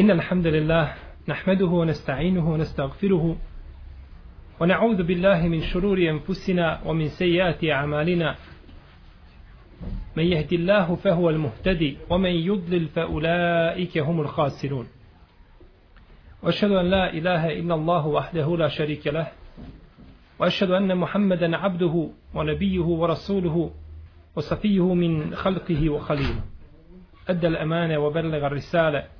إن الحمد لله نحمده ونستعينه ونستغفره ونعوذ بالله من شرور أنفسنا ومن سيئات أعمالنا. من يهدي الله فهو المهتدي ومن يضلل فأولئك هم الخاسرون. وأشهد أن لا إله إلا الله وحده لا شريك له. وأشهد أن محمدا عبده ونبيه ورسوله وصفيه من خلقه وخليله. أدى الأمانة وبلغ الرسالة.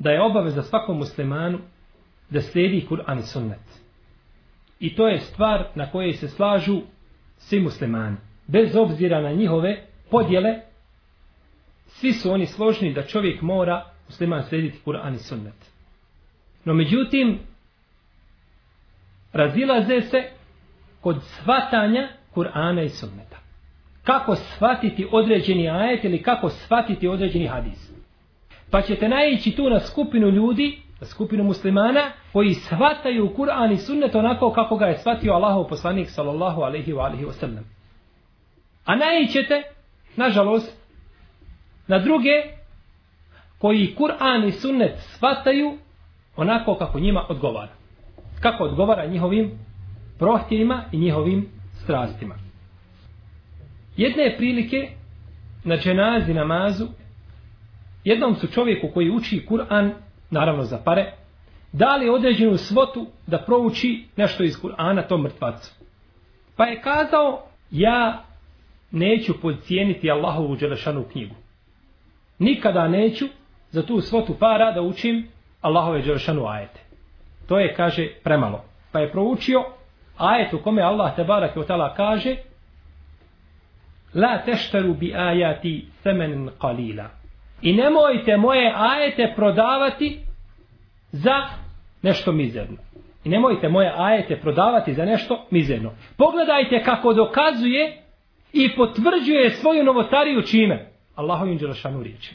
da je obaveza svakom muslimanu da slijedi Kur'an i sunnet. I to je stvar na kojoj se slažu svi muslimani. Bez obzira na njihove podjele, svi su oni složni da čovjek mora musliman slijediti Kur'an i sunnet. No međutim, razilaze se kod svatanja Kur'ana i sunneta. Kako shvatiti određeni ajet ili kako shvatiti određeni hadis. Pa ćete naići tu na skupinu ljudi, na skupinu muslimana, koji shvataju Kur'an i sunnet onako kako ga je shvatio Allahov poslanik sallallahu alaihi wa alaihi wa sallam. A naićete, nažalost, na druge koji Kur'an i sunnet shvataju onako kako njima odgovara. Kako odgovara njihovim prohtjevima i njihovim strastima. Jedne prilike na dženazi namazu jednom su čovjeku koji uči Kur'an, naravno za pare, dali određenu svotu da prouči nešto iz Kur'ana tom mrtvacu. Pa je kazao, ja neću podcijeniti Allahovu Đelešanu knjigu. Nikada neću za tu svotu para da učim Allahove Đelešanu ajete. To je, kaže, premalo. Pa je proučio ajet u kome Allah te barak i kaže La teštaru bi ajati semenin qalila I nemojte moje ajete prodavati za nešto mizerno. I nemojte moje ajete prodavati za nešto mizerno. Pogledajte kako dokazuje i potvrđuje svoju novotariju čime? Allahovim dželašanu riječi.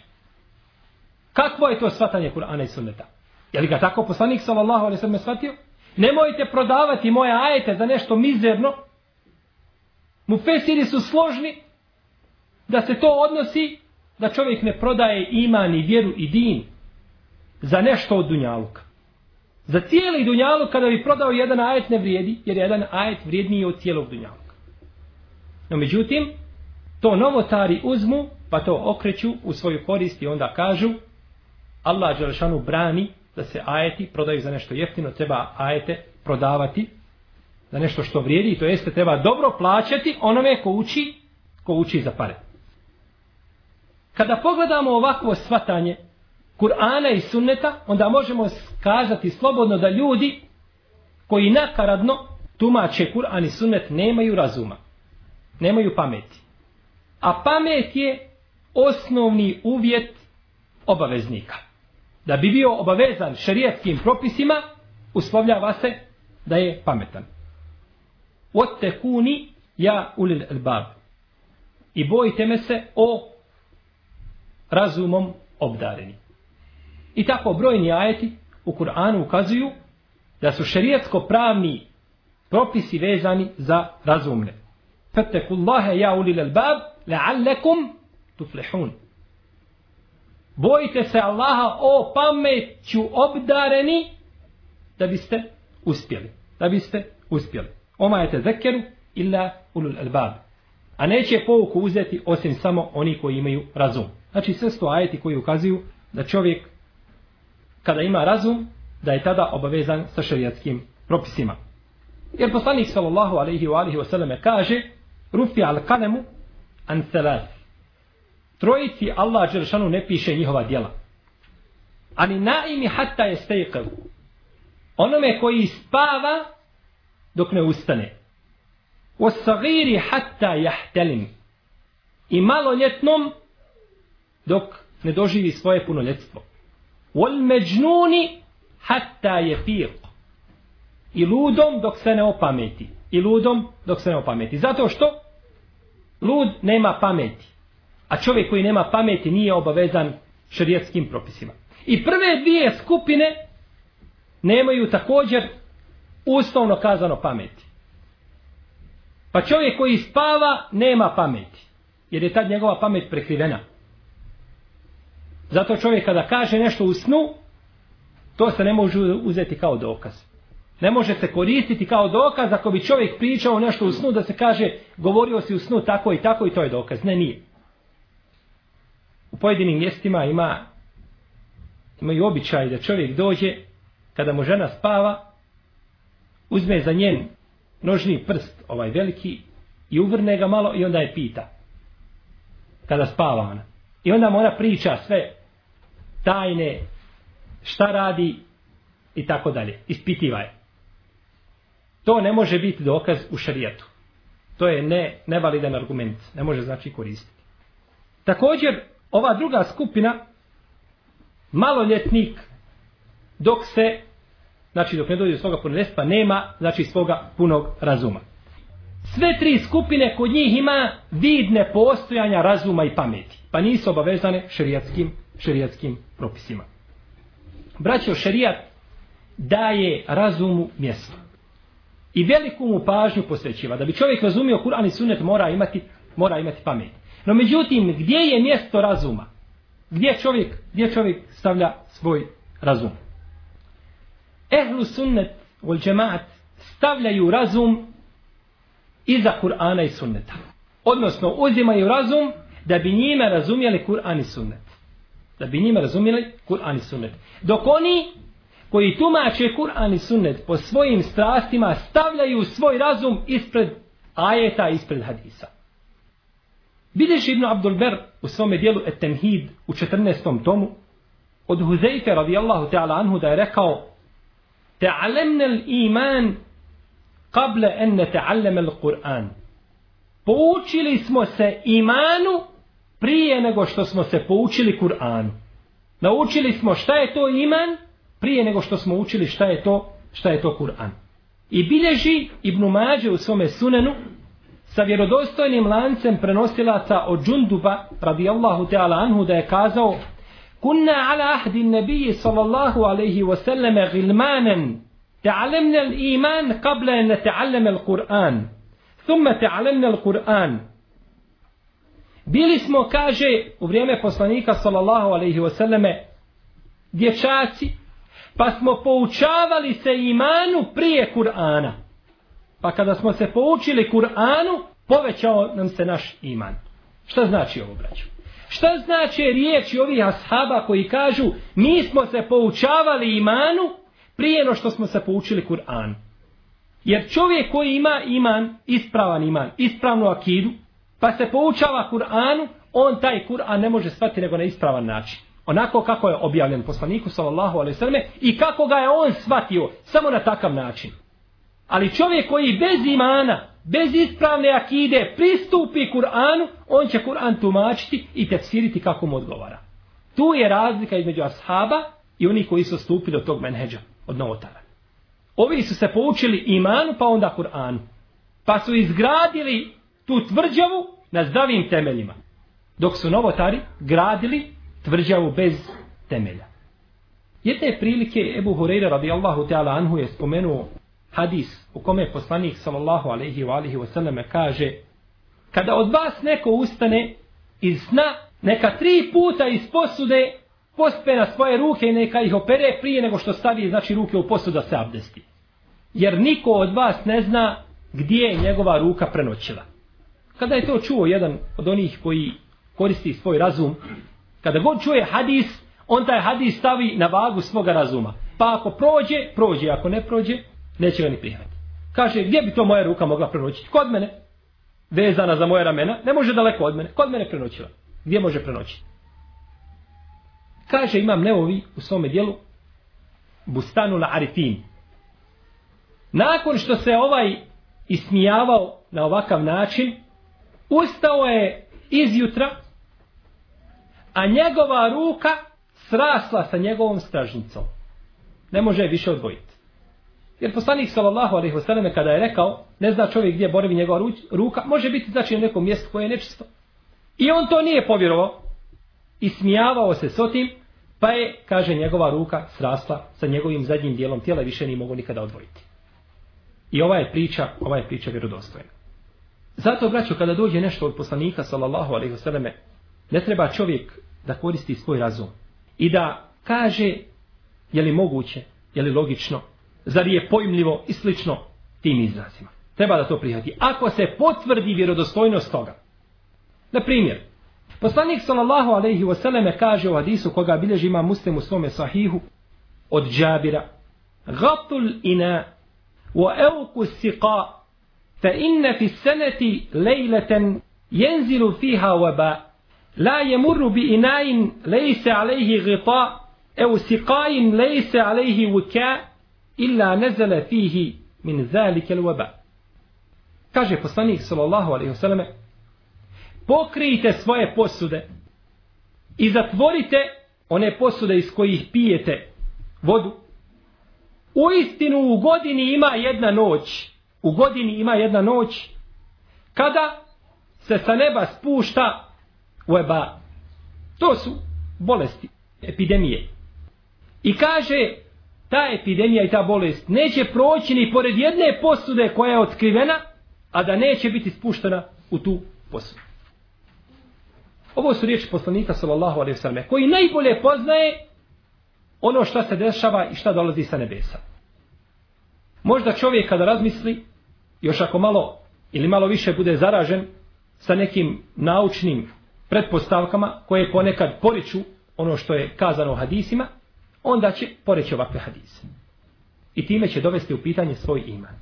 Kakvo je to svatanje Kur'ana i sunneta? Je li ga tako poslanik sallallahu alaihi sallam shvatio? Nemojte prodavati moje ajete za nešto mizerno. Mu fesiri su složni da se to odnosi da čovjek ne prodaje iman i vjeru i din za nešto od dunjaluka. Za cijeli dunjaluk kada bi prodao jedan ajet ne vrijedi, jer jedan ajet vrijedniji od cijelog dunjaluka. No međutim, to novotari uzmu, pa to okreću u svoju korist i onda kažu Allah Đelešanu brani da se ajeti prodaju za nešto jeftino, treba ajete prodavati za nešto što vrijedi, to jeste treba dobro plaćati onome ko uči, ko uči za pare. Kada pogledamo ovakvo svatanje Kur'ana i sunneta, onda možemo kazati slobodno da ljudi koji nakaradno tumače Kur'an i sunnet nemaju razuma. Nemaju pameti. A pamet je osnovni uvjet obaveznika. Da bi bio obavezan šerijetskim propisima, uslovljava se da je pametan. Ottekuni ja ulil albab. I bojite me se o razumom obdareni. I tako brojni ajeti u Kur'anu ukazuju da su šerijatsko pravni propisi vezani za razumne. Fattakullaha ja ulil albab la'allakum tuflihun. Bojite se Allaha o pameću obdareni da biste uspjeli. Da biste uspjeli. Oma je te zekeru illa ulul albab. A neće pouku uzeti osim samo oni koji imaju razum. Znači sve sto ajeti koji ukazuju da čovjek kada ima razum, da je tada obavezan sa šarijatskim propisima. Jer poslanik sallallahu alaihi wa alihi wasallam kaže Rufi al kalemu an thalath. Trojici Allah Đeršanu ne piše njihova djela. Ani naimi hatta je stejkav. Onome koji spava dok ne ustane. O sagiri hatta jahtelim. I maloljetnom dok ne doživi svoje punoljetstvo. Wal međnuni hatta je. I ludom dok se ne opameti. I ludom dok se ne opameti. Zato što lud nema pameti. A čovjek koji nema pameti nije obavezan šerijetskim propisima. I prve dvije skupine nemaju također uslovno kazano pameti. Pa čovjek koji spava nema pameti. Jer je tad njegova pamet prekrivena. Zato čovjek kada kaže nešto u snu, to se ne može uzeti kao dokaz. Ne može se koristiti kao dokaz ako bi čovjek pričao nešto u snu da se kaže govorio si u snu tako i tako i to je dokaz. Ne, nije. U pojedinim mjestima ima imaju običaj da čovjek dođe kada mu žena spava uzme za njen nožni prst ovaj veliki i uvrne ga malo i onda je pita kada spava ona. I onda mu ona priča sve tajne, šta radi i tako dalje. Ispitiva je. To ne može biti dokaz u šarijatu. To je ne, nevalidan argument. Ne može znači koristiti. Također, ova druga skupina, maloljetnik, dok se, znači dok ne dođe do svoga punoljetstva, nema, znači svoga punog razuma. Sve tri skupine kod njih ima vidne postojanja razuma i pameti. Pa nisu obavezane šerijatskim, šerijatskim propisima. Braćo, šerijat daje razumu mjesto. I veliku mu pažnju posvećiva. Da bi čovjek razumio Kur'an i Sunnet mora imati, mora imati pamet. No međutim, gdje je mjesto razuma? Gdje čovjek, gdje čovjek stavlja svoj razum? Ehlu sunnet ul džemaat stavljaju razum iza Kur'ana i sunneta. Odnosno, uzimaju razum da bi njime razumjeli Kur'an i sunnet. Da bi njima razumjeli Kur'an i sunnet. Dok oni koji tumače Kur'an i sunnet po svojim strastima stavljaju svoj razum ispred ajeta, ispred hadisa. Vidiš Ibn Abdul Ber u svome dijelu Etenhid u 14. tomu od Huzeyfe radijallahu ta'ala anhu da je rekao Ta'alemne iman kable en ne ta'alleme l'Qur'an. Poučili smo se imanu prije nego što smo se poučili Kur'anu. Naučili smo šta je to iman prije nego što smo učili šta je to šta je to Kur'an. I bilježi Ibn Mađe u svome sunenu sa vjerodostojnim lancem prenosilaca od Džunduba radijallahu ta'ala anhu da je kazao Kunna ala ahdi nebiji sallallahu alaihi wasallame gilmanen تعلمنا الإيمان قبل أن نتعلم القرآن ثم تعلمنا القرآن Bili smo, kaže, u vrijeme poslanika sallallahu alaihi wasallame, dječaci, pa smo poučavali se imanu prije Kur'ana. Pa kada smo se poučili Kur'anu, povećao nam se naš iman. Šta znači ovo, braću? Šta znači riječi ovih ashaba koji kažu, mi smo se poučavali imanu prije no što smo se poučili Kur'an. Jer čovjek koji ima iman, ispravan iman, ispravnu akidu, pa se poučava Kur'anu, on taj Kur'an ne može shvatiti nego na ispravan način. Onako kako je objavljen poslaniku sallallahu alejhi ve selleme i kako ga je on shvatio samo na takav način. Ali čovjek koji bez imana, bez ispravne akide pristupi Kur'anu, on će Kur'an tumačiti i tefsiriti kako mu odgovara. Tu je razlika između ashaba i oni koji su stupili od tog menheđa od novotara. Ovi su se poučili imanu pa onda Kur'anu. Pa su izgradili tu tvrđavu na zdravim temeljima. Dok su novotari gradili tvrđavu bez temelja. Jedne prilike Ebu Hureyre radijallahu ta'ala anhu je spomenuo hadis u kome je poslanik sallallahu alaihi wa alihi wa sallam kaže kada od vas neko ustane iz sna neka tri puta iz posude pospe na svoje ruke i neka ih opere prije nego što stavi znači ruke u posudu da se abdesti. Jer niko od vas ne zna gdje je njegova ruka prenoćila. Kada je to čuo jedan od onih koji koristi svoj razum, kada god čuje hadis, on taj hadis stavi na vagu svoga razuma. Pa ako prođe, prođe, ako ne prođe, neće ga ni prihvatiti. Kaže, gdje bi to moja ruka mogla prenoćiti? Kod mene. Vezana za moje ramena. Ne može daleko od mene. Kod mene prenoćila. Gdje može prenoćiti? Kaže, imam neovi u svome dijelu Bustanu la Arifin. Nakon što se ovaj ismijavao na ovakav način, ustao je izjutra, a njegova ruka srasla sa njegovom stražnicom. Ne može je više odvojiti. Jer poslanik sallallahu alejhi ve selleme kada je rekao, ne zna čovjek gdje boravi njegova ruka, može biti znači na nekom mjestu koje je nečisto. I on to nije povjerovao i smijavao se s otim, pa je, kaže, njegova ruka srasla sa njegovim zadnjim dijelom tijela i više nije mogu nikada odvojiti. I ova je priča, ova je priča vjerodostojna. Zato, braćo, kada dođe nešto od poslanika, sallallahu alaihi vseleme, ne treba čovjek da koristi svoj razum i da kaže je li moguće, je li logično, zar je pojmljivo i slično tim izrazima. Treba da to prihvati. Ako se potvrdi vjerodostojnost toga. Na primjer, poslanik sallallahu alaihi vseleme kaže u hadisu koga bilježi ima muslim u svome sahihu od džabira Gatul ina wa evku siqa fa inna fi seneti lejleten jenzilu fiha waba. La yemurru bi inain lejse alejhi gita ليس عليه lejse alejhi نزل illa nezele fihi min zalike waba kaže poslanik sallallahu alaihi wasallam pokrijte svoje posude i zatvorite one posude iz kojih pijete vodu. U istinu u godini ima jedna noć u godini ima jedna noć kada se sa neba spušta weba. To su bolesti, epidemije. I kaže, ta epidemija i ta bolest neće proći ni pored jedne posude koja je otkrivena, a da neće biti spuštena u tu posudu. Ovo su riječi poslanika sallallahu alaihi sallam, koji najbolje poznaje ono što se dešava i šta dolazi sa nebesa. Možda čovjek kada razmisli, još ako malo ili malo više bude zaražen sa nekim naučnim pretpostavkama koje ponekad poriču ono što je kazano u hadisima, onda će poreći ovakve hadise. I time će dovesti u pitanje svoj iman.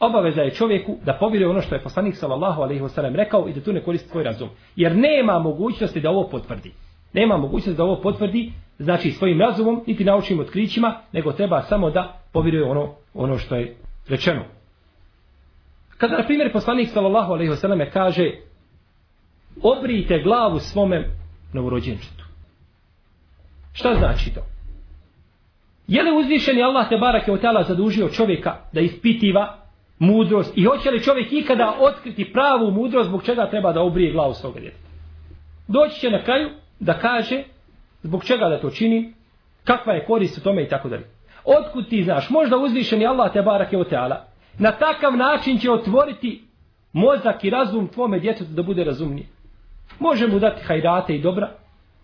Obaveza je čovjeku da povjeruje ono što je poslanik sallallahu alejhi ve sellem rekao i da tu ne koristi svoj razum. Jer nema mogućnosti da ovo potvrdi. Nema mogućnosti da ovo potvrdi znači svojim razumom niti naučnim otkrićima, nego treba samo da povjeruje ono, ono što je rečeno. Kada, na primjer, poslanik sallallahu alejhi ve selleme kaže obrijte glavu svome novorođenčetu. Šta znači to? Je li uzvišeni Allah te barake od tela zadužio čovjeka da ispitiva mudrost i hoće li čovjek ikada otkriti pravu mudrost zbog čega treba da obrije glavu svoga djeteta? Doći će na kraju da kaže zbog čega da to čini, kakva je korist u tome i tako dalje. Otkud ti znaš? Možda uzvišeni Allah te barake od tela na takav način će otvoriti mozak i razum tvome djetetu da bude razumnije. Može mu dati hajrate i dobra.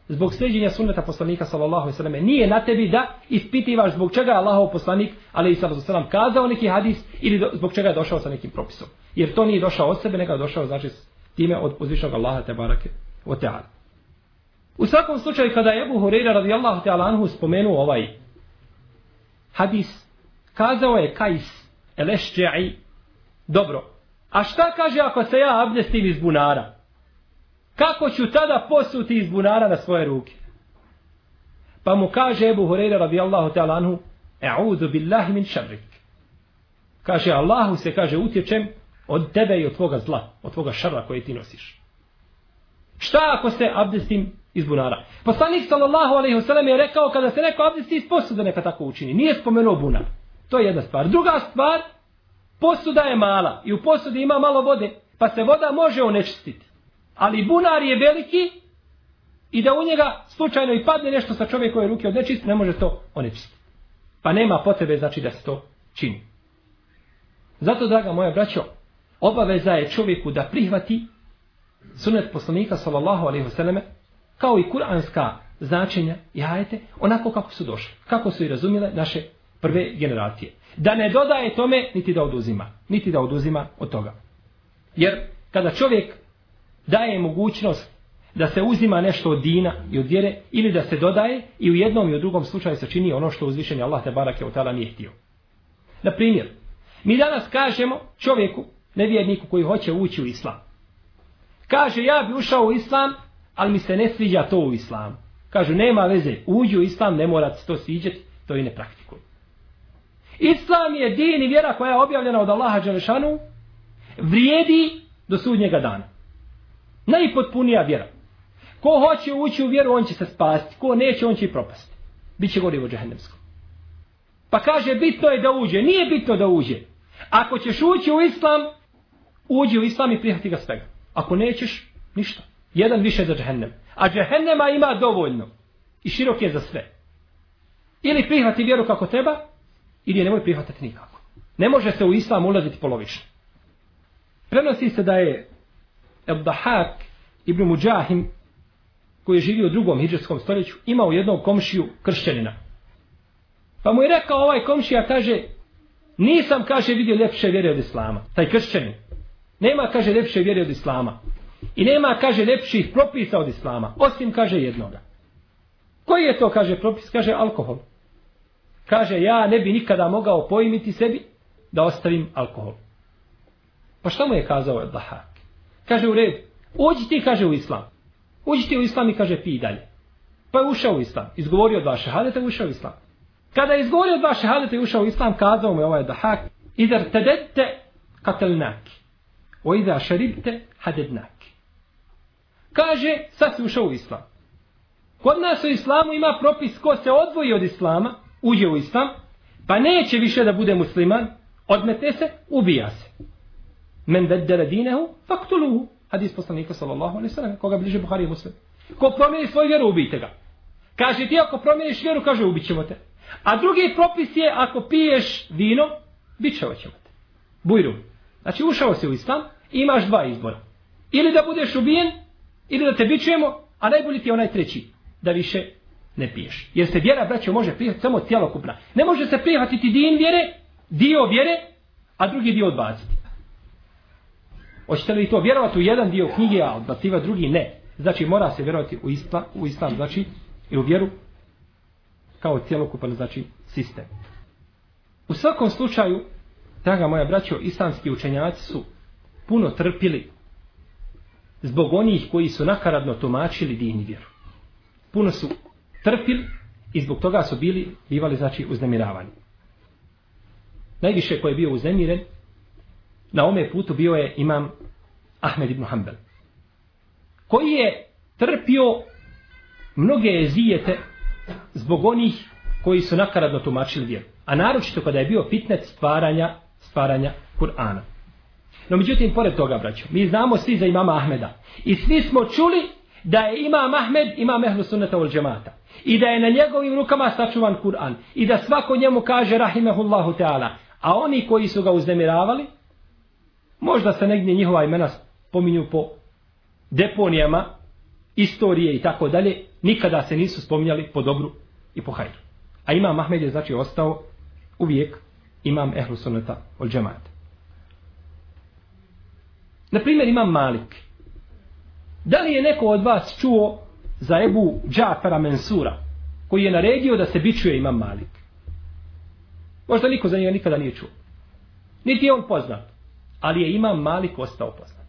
Zbog sređenja sunneta poslanika sallallahu alejhi ve nije na tebi da ispitivaš zbog čega je Allahov poslanik alejhi sallallahu alejhi kazao neki hadis ili do, zbog čega je došao sa nekim propisom. Jer to nije došao od sebe nego je došao znači time od uzvišenog Allaha te barake o teala u svakom slučaju kada je Abu Hurajra radijallahu ta'ala anhu spomenuo ovaj hadis kazao je Kais el-Ešđa'i dobro a šta kaže ako se ja abdestim iz bunara kako ću tada posuti iz bunara na svoje ruke? Pa mu kaže Ebu Hureyre radijallahu ta'ala anhu, E'udhu billahi min šarrik. Kaže Allahu se kaže utječem od tebe i od tvoga zla, od tvoga šarra koje ti nosiš. Šta ako se abdestim iz bunara? Poslanik sallallahu alaihi wasallam je rekao kada se neko abdesti iz posude neka tako učini. Nije spomenuo bunar. To je jedna stvar. Druga stvar, posuda je mala i u posudi ima malo vode, pa se voda može onečistiti ali bunar je veliki i da u njega slučajno i padne nešto sa čovjekove ruke od nečist, ne može to onečistiti. Pa nema potrebe znači da se to čini. Zato, draga moja braćo, obaveza je čovjeku da prihvati sunet poslanika sallallahu alaihi wasallam kao i kuranska značenja i ajete onako kako su došli, kako su i razumile naše prve generacije. Da ne dodaje tome, niti da oduzima, niti da oduzima od toga. Jer kada čovjek daje mogućnost da se uzima nešto od dina i od vjere ili da se dodaje i u jednom i u drugom slučaju se čini ono što uzvišeni Allah te barake od tada nije htio. Na primjer, mi danas kažemo čovjeku, nevjerniku koji hoće ući u islam. Kaže, ja bi ušao u islam, ali mi se ne sviđa to u islamu. Kažu, nema veze, uđi u islam, ne mora se to sviđati, to i ne. Islam je din i vjera koja je objavljena od Allaha Đelešanu, vrijedi do sudnjega dana. Najpotpunija vjera. Ko hoće ući u vjeru, on će se spasti. Ko neće, on će i propasti. Biće gorivo džahennemsko. Pa kaže, bitno je da uđe. Nije bitno da uđe. Ako ćeš ući u islam, uđi u islam i prihvati ga svega. Ako nećeš, ništa. Jedan više za džahennem. A džahennema ima dovoljno. I širok je za sve. Ili prihvati vjeru kako treba, ili je nemoj prihvatati nikako. Ne može se u islam ulaziti polovično. Prenosi se da je Ebdahak ibn Mujahim, koji je živio u drugom hijđarskom stoljeću, imao jednog komšiju kršćanina. Pa mu je rekao ovaj komšija, kaže, nisam, kaže, vidio ljepše vjere od islama. Taj kršćanin. Nema, kaže, ljepše vjere od islama. I nema, kaže, ljepših propisa od islama. Osim, kaže, jednoga. Koji je to, kaže, propis? Kaže, alkohol. Kaže, ja ne bi nikada mogao pojmiti sebi da ostavim alkohol. Pa šta mu je kazao Dahak? Kaže, u red, uđi ti, kaže, u islam. Uđi ti u islam i kaže, pi dalje. Pa je ušao u islam. Izgovorio dva šehadeta i ušao u islam. Kada je izgovorio dva šehadeta i ušao u islam, kazao mu je ovaj Dahak, idar tedete katelnaki. O idar šeribte hadednaki. Kaže, sad si ušao u islam. Kod nas u islamu ima propis ko se odvoji od islama, uđe u islam, pa neće više da bude musliman, odmete se, ubija se. Men beddele dinehu, faktuluhu. Hadis poslanika sallallahu alaihi sallam, koga bliže Buhari i muslim. Ko promijeni svoju vjeru, ubijte ga. Kaže ti ako promijeniš vjeru, kaže ubit ćemo te. A drugi propis je ako piješ vino, bit ćemo te. Bujrum. Znači ušao si u islam i imaš dva izbora. Ili da budeš ubijen, ili da te bićujemo, a najbolji ti je onaj treći. Da više ne piješ. Jer se vjera, braćo, može prihvatiti samo cijelokupna. Ne može se prihvatiti din vjere, dio vjere, a drugi dio odbaciti. Hoćete li to vjerovati u jedan dio knjige, a odbaciva drugi? Ne. Znači mora se vjerovati u islam, u islam znači i u vjeru kao cijelokupan znači sistem. U svakom slučaju, draga moja braćo, islamski učenjaci su puno trpili zbog onih koji su nakaradno tumačili din i vjeru. Puno su trpili i zbog toga su bili, bivali znači uznemiravani. Najviše ko je bio uznemiren na ome putu bio je imam Ahmed ibn Hanbel. Koji je trpio mnoge ezijete zbog onih koji su nakaradno tumačili vjeru. A naročito kada je bio fitnet stvaranja, stvaranja Kur'ana. No međutim, pored toga, braćo, mi znamo svi za imama Ahmeda. I svi smo čuli da je imam Ahmed imam ehlu sunnata ul džemata. I da je na njegovim rukama sačuvan Kur'an. I da svako njemu kaže rahimehullahu ta'ala. A oni koji su ga uznemiravali, možda se negdje njihova imena pominju po deponijama, istorije i tako dalje, nikada se nisu spominjali po dobru i po hajru. A imam Ahmed je znači ostao uvijek imam ehlu sunnata ul džemata. Na primjer imam Malik. Da li je neko od vas čuo za Ebu Džafara Mensura, koji je naredio da se bičuje imam Malik? Možda niko za njega nikada nije čuo. Niti je on poznat. Ali je imam Malik ostao poznat.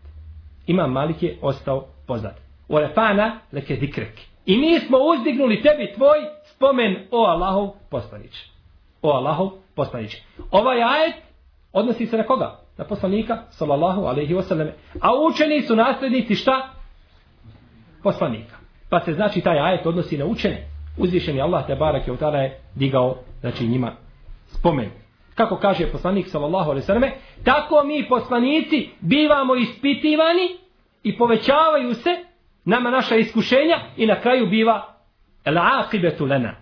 Imam Malik je ostao poznat. U refana leke dikrek. I mi smo uzdignuli tebi tvoj spomen o Allahov poslanić. O Allahov poslanić. Ovaj ajet odnosi se na koga? Na poslanika, sallallahu alaihi wasallam. A učeni su nasljednici šta? Poslanika. Pa se znači taj ajet odnosi na učene. Uzvišen je Allah te barak je utala je digao znači njima spomen. Kako kaže poslanik sallallahu alejhi ve selleme, tako mi poslanici bivamo ispitivani i povećavaju se nama naša iskušenja i na kraju biva al-aqibatu lana.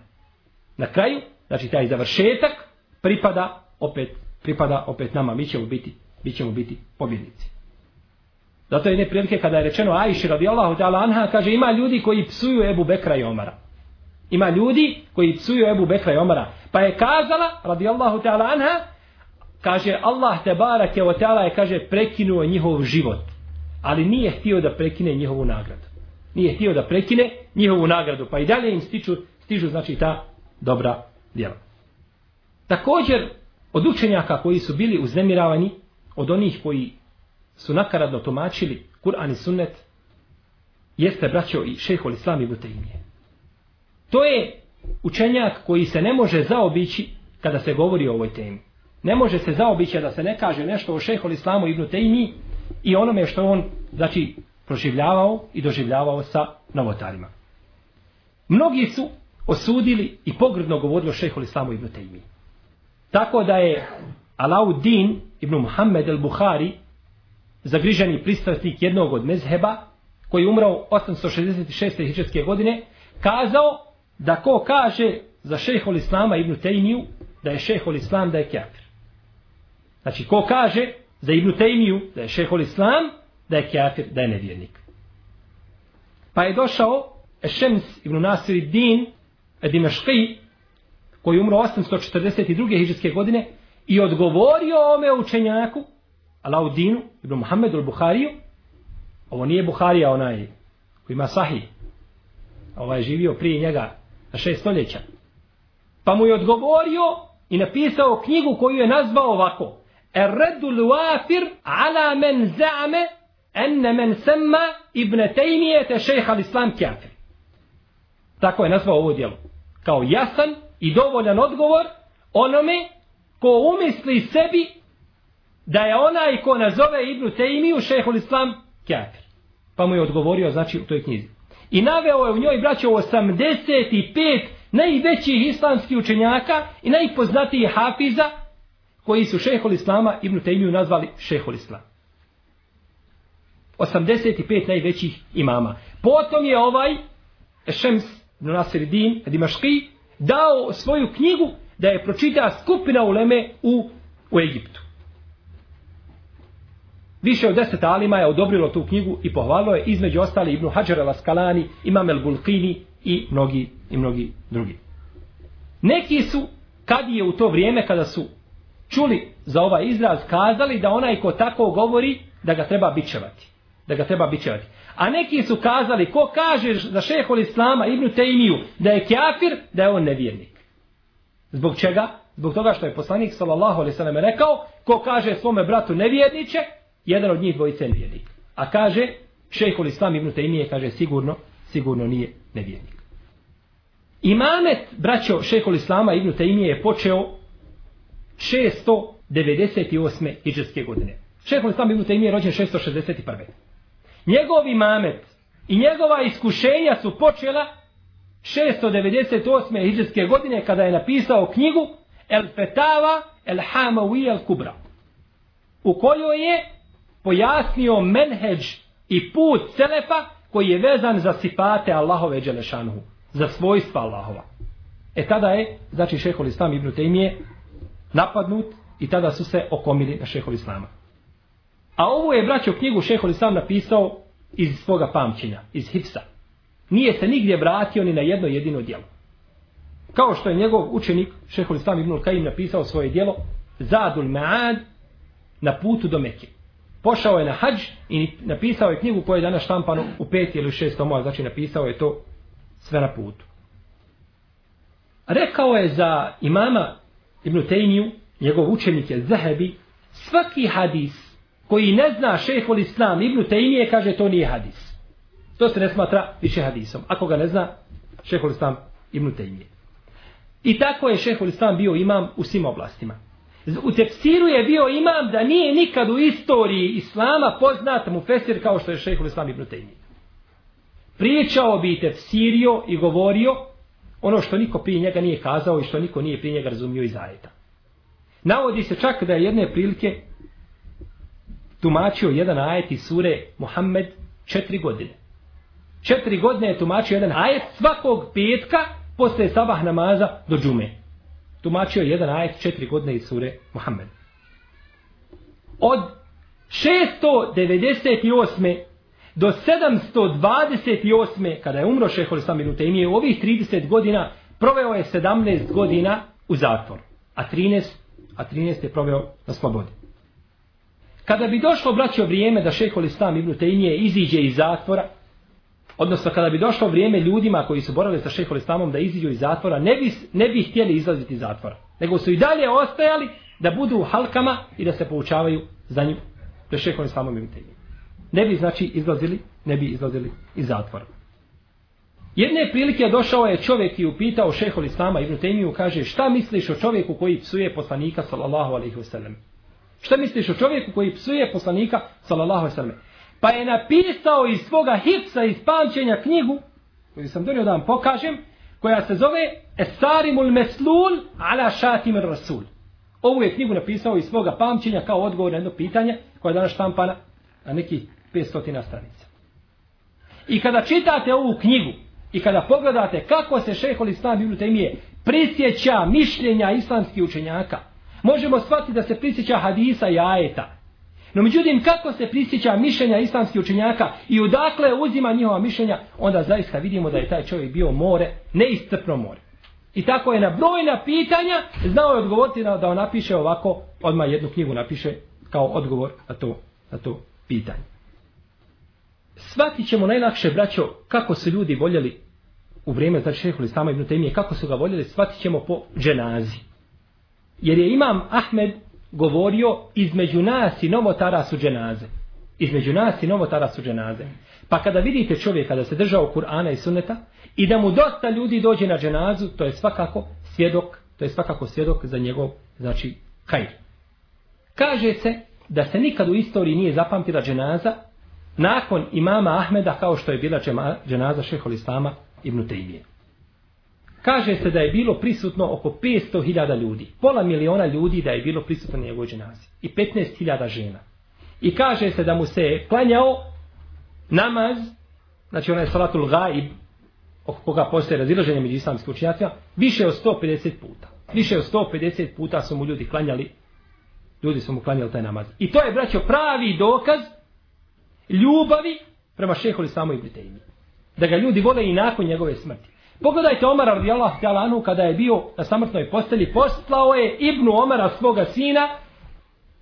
Na kraju, znači taj završetak pripada opet pripada opet nama, mi ćemo biti mi ćemo biti pobjednici. Zato je ne prilike kada je rečeno Ajši radijallahu ta'ala anha, kaže ima ljudi koji psuju Ebu Bekra i Omara. Ima ljudi koji psuju Ebu Bekra i Omara. Pa je kazala, radijallahu ta'ala anha, kaže Allah te barake o ta'ala je, kaže, prekinuo njihov život. Ali nije htio da prekine njihovu nagradu. Nije htio da prekine njihovu nagradu, pa i dalje im stiču, stižu znači ta dobra djela. Također, od učenjaka koji su bili uznemiravani, od onih koji su nakaradno tumačili Kur'an i Sunnet, jeste braćo i šehol Islam i Buteimije. To je učenjak koji se ne može zaobići kada se govori o ovoj temi. Ne može se zaobići da se ne kaže nešto o šehol Islamu i Buteimiji i onome što on, znači, proživljavao i doživljavao sa novotarima. Mnogi su osudili i pogrdno govorili o šehol Islamu i Buteimiji. Tako da je Alauddin ibn Muhammed el-Buhari, zagriženi pristrasnik jednog od mezheba, koji je umrao 866. hiđarske godine, kazao da ko kaže za šehol Islama ibn Tejmiju, da je šehol Islam da je kjafir. Znači, ko kaže za ibn Tejmiju da je šehol Islam, da je kjafir, da je nevjernik. Pa je došao Ešems ibn Nasir din Dimešqi, koji je umro 842. hiđarske godine, i odgovorio ome učenjaku, Alaudinu, ibn Muhammedu al-Bukhariju, ovo nije Bukharija onaj koji ima sahih, ovaj je živio prije njega na šest stoljeća. Pa mu je odgovorio i napisao knjigu koju je nazvao ovako. Erredu luafir ala men zame enne men semma ibn tejmijete šeha l'islam kjafir. Tako je nazvao ovo djelo. Kao jasan i dovoljan odgovor onome ko umisli sebi da je onaj ko nazove Ibnu Tejmiju šehol islam kjafir. Pa mu je odgovorio znači u toj knjizi. I naveo je u njoj braćo 85 najvećih islamskih učenjaka i najpoznatijih hafiza koji su šehol islama Ibnu Tejmiju nazvali šehol islam. 85 najvećih imama. Potom je ovaj Šems Nasiridin Dimaški dao svoju knjigu da je pročita skupina uleme u, u Egiptu. Više od deset alima je odobrilo tu knjigu i pohvalilo je između ostali Ibnu Hadžara Laskalani, Imam El Bulkini i mnogi, i mnogi drugi. Neki su, kad je u to vrijeme kada su čuli za ovaj izraz, kazali da onaj ko tako govori, da ga treba bićevati. Da ga treba bićevati. A neki su kazali, ko kaže za šehol Islama, Ibnu Tejmiju, da je kjafir, da je on nevjernik. Zbog čega? Zbog toga što je poslanik sallallahu alejhi ve sellem rekao, ko kaže svome bratu nevjerniče, jedan od njih dvojice je nevjernik. A kaže Šejhul Islam ibn Taymije kaže sigurno, sigurno nije nevjernik. Imamet braćo Šejhul Islama ibn Taymije je počeo 698. hidžrske godine. Šejhul Islam ibn Taymije je rođen 661. Njegov imamet i njegova iskušenja su počela 698. hijđarske godine kada je napisao knjigu El Fetava El Hamawi El Kubra u kojoj je pojasnio menheđ i put Selefa koji je vezan za sifate Allahove Đelešanuhu za svojstva Allahova e tada je znači šehol Islam Ibn Tejmije napadnut i tada su se okomili na šehol Islama a ovo je braćo knjigu šehol Islam napisao iz svoga pamćenja iz Hipsa. Nije se nigdje vratio ni na jedno jedino djelo. Kao što je njegov učenik, šehol Islam ibn Kajim, napisao svoje djelo, Zadul Ma'ad, na putu do Mekije. Pošao je na hađ i napisao je knjigu koja je danas štampano u pet ili šest tomova, znači napisao je to sve na putu. Rekao je za imama Ibn Tejmiju, njegov učenik je Zahebi, svaki hadis koji ne zna šehol Islam Ibn Tejmije, kaže to nije hadis. To se ne smatra više hadisom. Ako ga ne zna, šehol islam ibn Tejmije. I tako je šehol islam bio imam u svim oblastima. U tefsiru je bio imam da nije nikad u istoriji islama poznat mu fesir kao što je šehol islam ibn Taymi. Pričao bi tefsirio i govorio ono što niko prije njega nije kazao i što niko nije prije njega razumio iz ajeta. Navodi se čak da je jedne prilike tumačio jedan ajet iz sure Muhammed četiri godine. Četiri godine je tumačio jedan ajet svakog petka posle sabah namaza do džume. Tumačio jedan ajet četiri godine iz sure Muhammed. Od 698. do 728. kada je umro šehol Samir ibn u ovih 30 godina proveo je 17 godina u zatvor, a 13, a 13 je proveo na slobodi. Kada bi došlo braćo vrijeme da šehol Islam ibn Tejmije iziđe iz zatvora, odnosno kada bi došlo vrijeme ljudima koji su borali sa šehol islamom da iziđu iz zatvora, ne bi, ne bi htjeli izlaziti iz zatvora. Nego su i dalje ostajali da budu u halkama i da se poučavaju za njim. Da je šehol islamom im temi. Ne bi znači izlazili, ne bi izlazili iz zatvora. Jedne prilike došao je čovjek i upitao šehol islama Ibn Taymiju, kaže šta misliš o čovjeku koji psuje poslanika sallallahu alaihi wasallam? Šta misliš o čovjeku koji psuje poslanika sallallahu alaihi wasallam? Pa je napisao iz svoga hipsa iz pamćenja knjigu, koju sam donio da vam pokažem, koja se zove Esarimul Meslul ala šatim rasul. Ovu je knjigu napisao iz svoga pamćenja kao odgovor na jedno pitanje koje je danas štampana na neki 500 stranica. I kada čitate ovu knjigu i kada pogledate kako se šehol islam ibn Taymije prisjeća mišljenja islamskih učenjaka, možemo shvatiti da se prisjeća hadisa i ajeta. No međutim, kako se prisjeća mišljenja islamskih učenjaka i odakle uzima njihova mišljenja, onda zaista vidimo da je taj čovjek bio more, neiscrpno more. I tako je na brojna pitanja znao je odgovoriti da on napiše ovako, odmah jednu knjigu napiše kao odgovor na to, na to pitanje. Svatit ćemo najlakše, braćo, kako su ljudi voljeli u vrijeme, znači šeholi sama ibn Temije, kako su ga voljeli, svatit ćemo po dženazi. Jer je imam Ahmed govorio između nas i novotara su dženaze. Između nas i novotara su dženaze. Pa kada vidite čovjeka da se držao Kur'ana i Sunneta i da mu dosta ljudi dođe na dženazu, to je svakako svjedok, to je svakako svjedok za njegov, znači, hajr. Kaže se da se nikad u istoriji nije zapamtila dženaza nakon imama Ahmeda kao što je bila dženaza šehol Islama ibn Tejmije. Kaže se da je bilo prisutno oko 500.000 ljudi. Pola miliona ljudi da je bilo prisutno na njegovoj dženazi. I 15.000 žena. I kaže se da mu se klanjao namaz, znači onaj salatul gaib, oko koga postoje razilaženje među islamskim učinjacima, više od 150 puta. Više od 150 puta su mu ljudi klanjali, ljudi su mu klanjali taj namaz. I to je, braćo, pravi dokaz ljubavi prema šeholi samo i Britejni. Da ga ljudi vole i nakon njegove smrti. Pogledajte Omara radijallahu ta'ala anhu kada je bio na samrtnoj postelji, poslao je Ibnu Omara svoga sina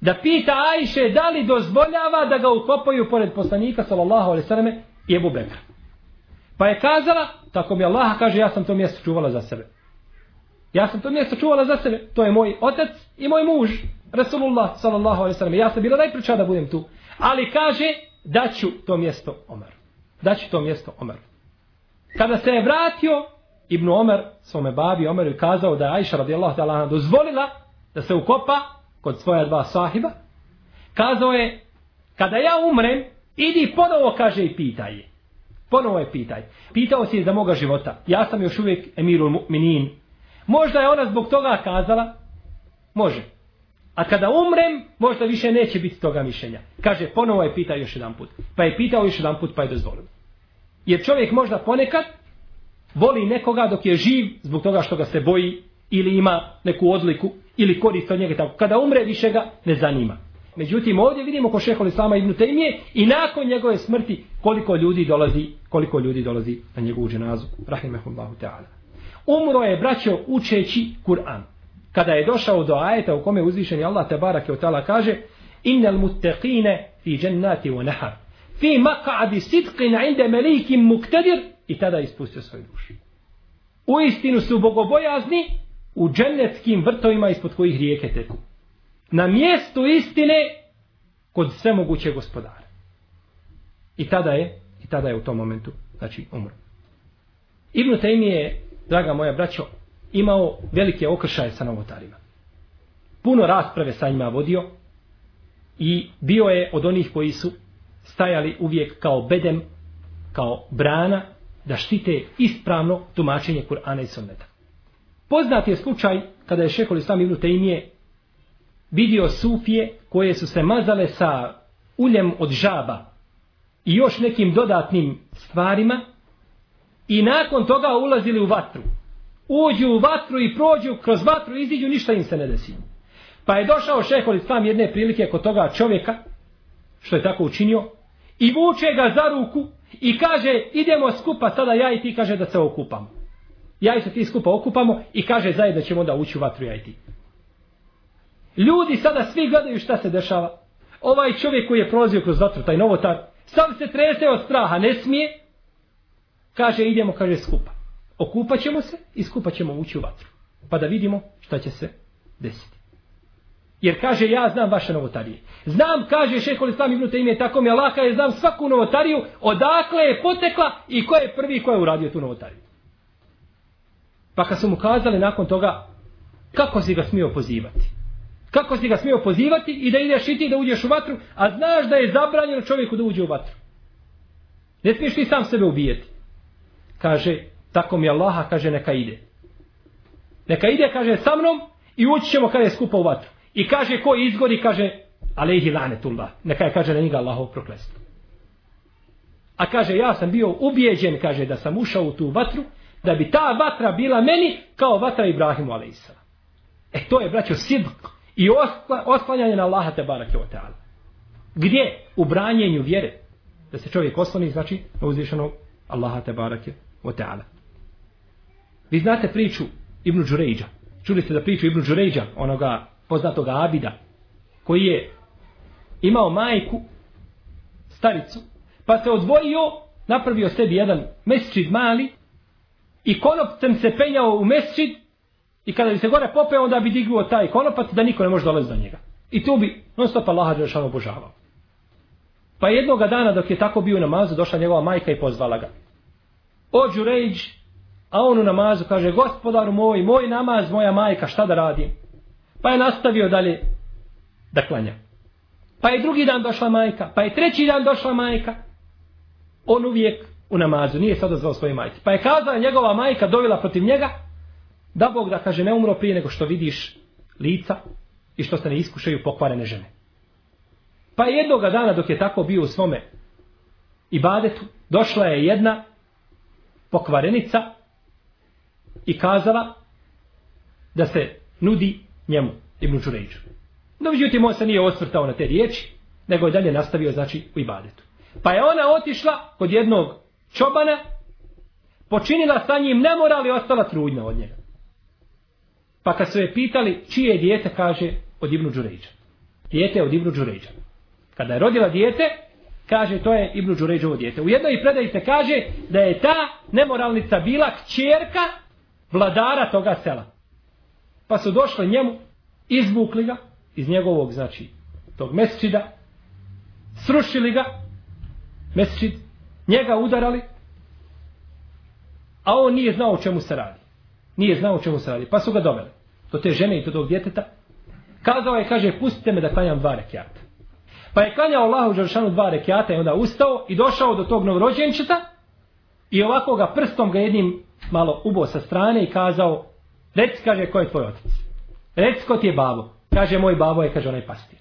da pita Ajše da li dozvoljava da ga ukopaju pored poslanika sallallahu alaihi sallam i Ebu Bekra. Pa je kazala, tako mi Allah kaže, ja sam to mjesto čuvala za sebe. Ja sam to mjesto čuvala za sebe. To je moj otac i moj muž, Rasulullah sallallahu alaihi sallam. Ja sam bila najpriča da budem tu. Ali kaže, daću to mjesto Omaru. Daću to mjesto Omaru. Kada se je vratio, Ibn Omer, svome babi Omeru, kazao da je Aisha radijallahu ta'ala dozvolila da se ukopa kod svoja dva sahiba, kazao je, kada ja umrem, idi ponovo, kaže, i pitaj je. Ponovo je pitaj. Pitao si je za moga života. Ja sam još uvijek emirul mu'minin. Možda je ona zbog toga kazala, može. A kada umrem, možda više neće biti toga mišljenja. Kaže, ponovo je pitao još jedan put. Pa je pitao još jedan put, pa je dozvolio. Jer čovjek možda ponekad voli nekoga dok je živ zbog toga što ga se boji ili ima neku odliku ili korist od njega tako. Kada umre više ga ne zanima. Međutim, ovdje vidimo ko šehol sama Ibn Taymije i nakon njegove smrti koliko ljudi dolazi, koliko ljudi dolazi na njegovu dženazu. Rahimehullahu ta'ala. Umro je braćo učeći Kur'an. Kada je došao do ajeta u kome uzvišeni Allah te barake od tala kaže Innal muttaqine fi džennati wa nahar fi maq'adi sidqin 'inda malikin muktadir i tada ispustio svoju dušu. U istinu su bogobojazni u džennetskim vrtovima ispod kojih rijeke teku. Na mjestu istine kod sve moguće gospodara. I tada je, i tada je u tom momentu, znači umro. Ibn Taymi je, draga moja braćo, imao velike okršaje sa novotarima. Puno rasprave sa njima vodio i bio je od onih koji su stajali uvijek kao bedem, kao brana, da štite ispravno tumačenje Kur'ana i Sunneta. Poznat je slučaj kada je šehol Islam Ibn Taymije vidio sufije koje su se mazale sa uljem od žaba i još nekim dodatnim stvarima i nakon toga ulazili u vatru. Uđu u vatru i prođu kroz vatru i iziđu, ništa im se ne desi. Pa je došao šehol Islam jedne prilike kod toga čovjeka, što je tako učinio, i vuče ga za ruku i kaže idemo skupa sada ja i ti kaže da se okupamo. Ja i se ti skupa okupamo i kaže zajedno ćemo da ući u vatru ja i ti. Ljudi sada svi gledaju šta se dešava. Ovaj čovjek koji je prolazio kroz vatru, taj novotar, sam se trese od straha, ne smije. Kaže, idemo, kaže, skupa. Okupat ćemo se i skupa ćemo ući u vatru. Pa da vidimo šta će se desiti. Jer kaže, ja znam vaše novotarije. Znam, kaže šehol islam ibn ime tako mi Allaha, je znam svaku novotariju, odakle je potekla i ko je prvi ko je uradio tu novotariju. Pa kad su mu kazali nakon toga, kako si ga smio pozivati? Kako si ga smio pozivati i da ideš i ti da uđeš u vatru, a znaš da je zabranjeno čovjeku da uđe u vatru. Ne smiješ ti sam sebe ubijeti. Kaže, tako mi Allaha, kaže, neka ide. Neka ide, kaže, sa mnom i ući ćemo kada je skupa u vatru. I kaže, ko izgori, kaže, alejhi lanetullah. Neka je, kaže, na njega Allahov proklestvo. A kaže, ja sam bio ubijeđen, kaže, da sam ušao u tu vatru, da bi ta vatra bila meni kao vatra Ibrahimu alejsa. E to je, braćo, sidk i oslanjanje na Allaha te barake ta'ala. Gdje? U branjenju vjere. Da se čovjek osloni, znači, na uzvišenog Allaha te barake ta'ala. Vi znate priču Ibnu Đurejđa. Čuli ste da priču Ibnu Đurejđa, onoga poznatog Abida, koji je imao majku, staricu, pa se odvojio, napravio sebi jedan mesčid mali i konopcem se penjao u mesčid i kada bi se gore popeo, onda bi dignuo taj konopac da niko ne može dolaziti do njega. I tu bi non stop Allaha Đelšanu obožavao. Pa jednog dana dok je tako bio u namazu, došla njegova majka i pozvala ga. O Đurejđ, a on u namazu kaže, gospodaru moj, moj namaz, moja majka, šta da radim? Pa je nastavio dalje da klanja. Pa je drugi dan došla majka, pa je treći dan došla majka. On uvijek u namazu, nije sada zvao svoje majke. Pa je kazala njegova majka, dovila protiv njega, da Bog da kaže ne umro prije nego što vidiš lica i što se ne iskušaju pokvarene žene. Pa je jednog dana dok je tako bio u svome ibadetu, došla je jedna pokvarenica i kazala da se nudi njemu, Ibnu Đurejđu. No, međutim, on se nije osvrtao na te riječi, nego je dalje nastavio, znači, u ibadetu. Pa je ona otišla kod jednog čobana, počinila sa njim nemoral i ostala trudna od njega. Pa kad su je pitali čije je dijete, kaže, od Ibnu Đurejđa. Dijete od Ibnu Đurejđa. Kada je rodila dijete, kaže, to je Ibnu Đurejđovo dijete. U jednoj predaji se kaže da je ta nemoralnica bila kćerka vladara toga sela. Pa su došli njemu, izvukli ga iz njegovog, znači, tog mesčida, srušili ga, mesčid, njega udarali, a on nije znao o čemu se radi. Nije znao o čemu se radi. Pa su ga doveli do te žene i do tog djeteta. Kazao je, kaže, pustite me da klanjam dva rekiata. Pa je klanjao Allahu Đeršanu dva rekiata i onda ustao i došao do tog novorođenčeta i ovako ga prstom ga jednim malo ubo sa strane i kazao, reci, kaže, ko je tvoj otac? Reci, ko ti je babo? Kaže, moj babo je, kaže, onaj pastir.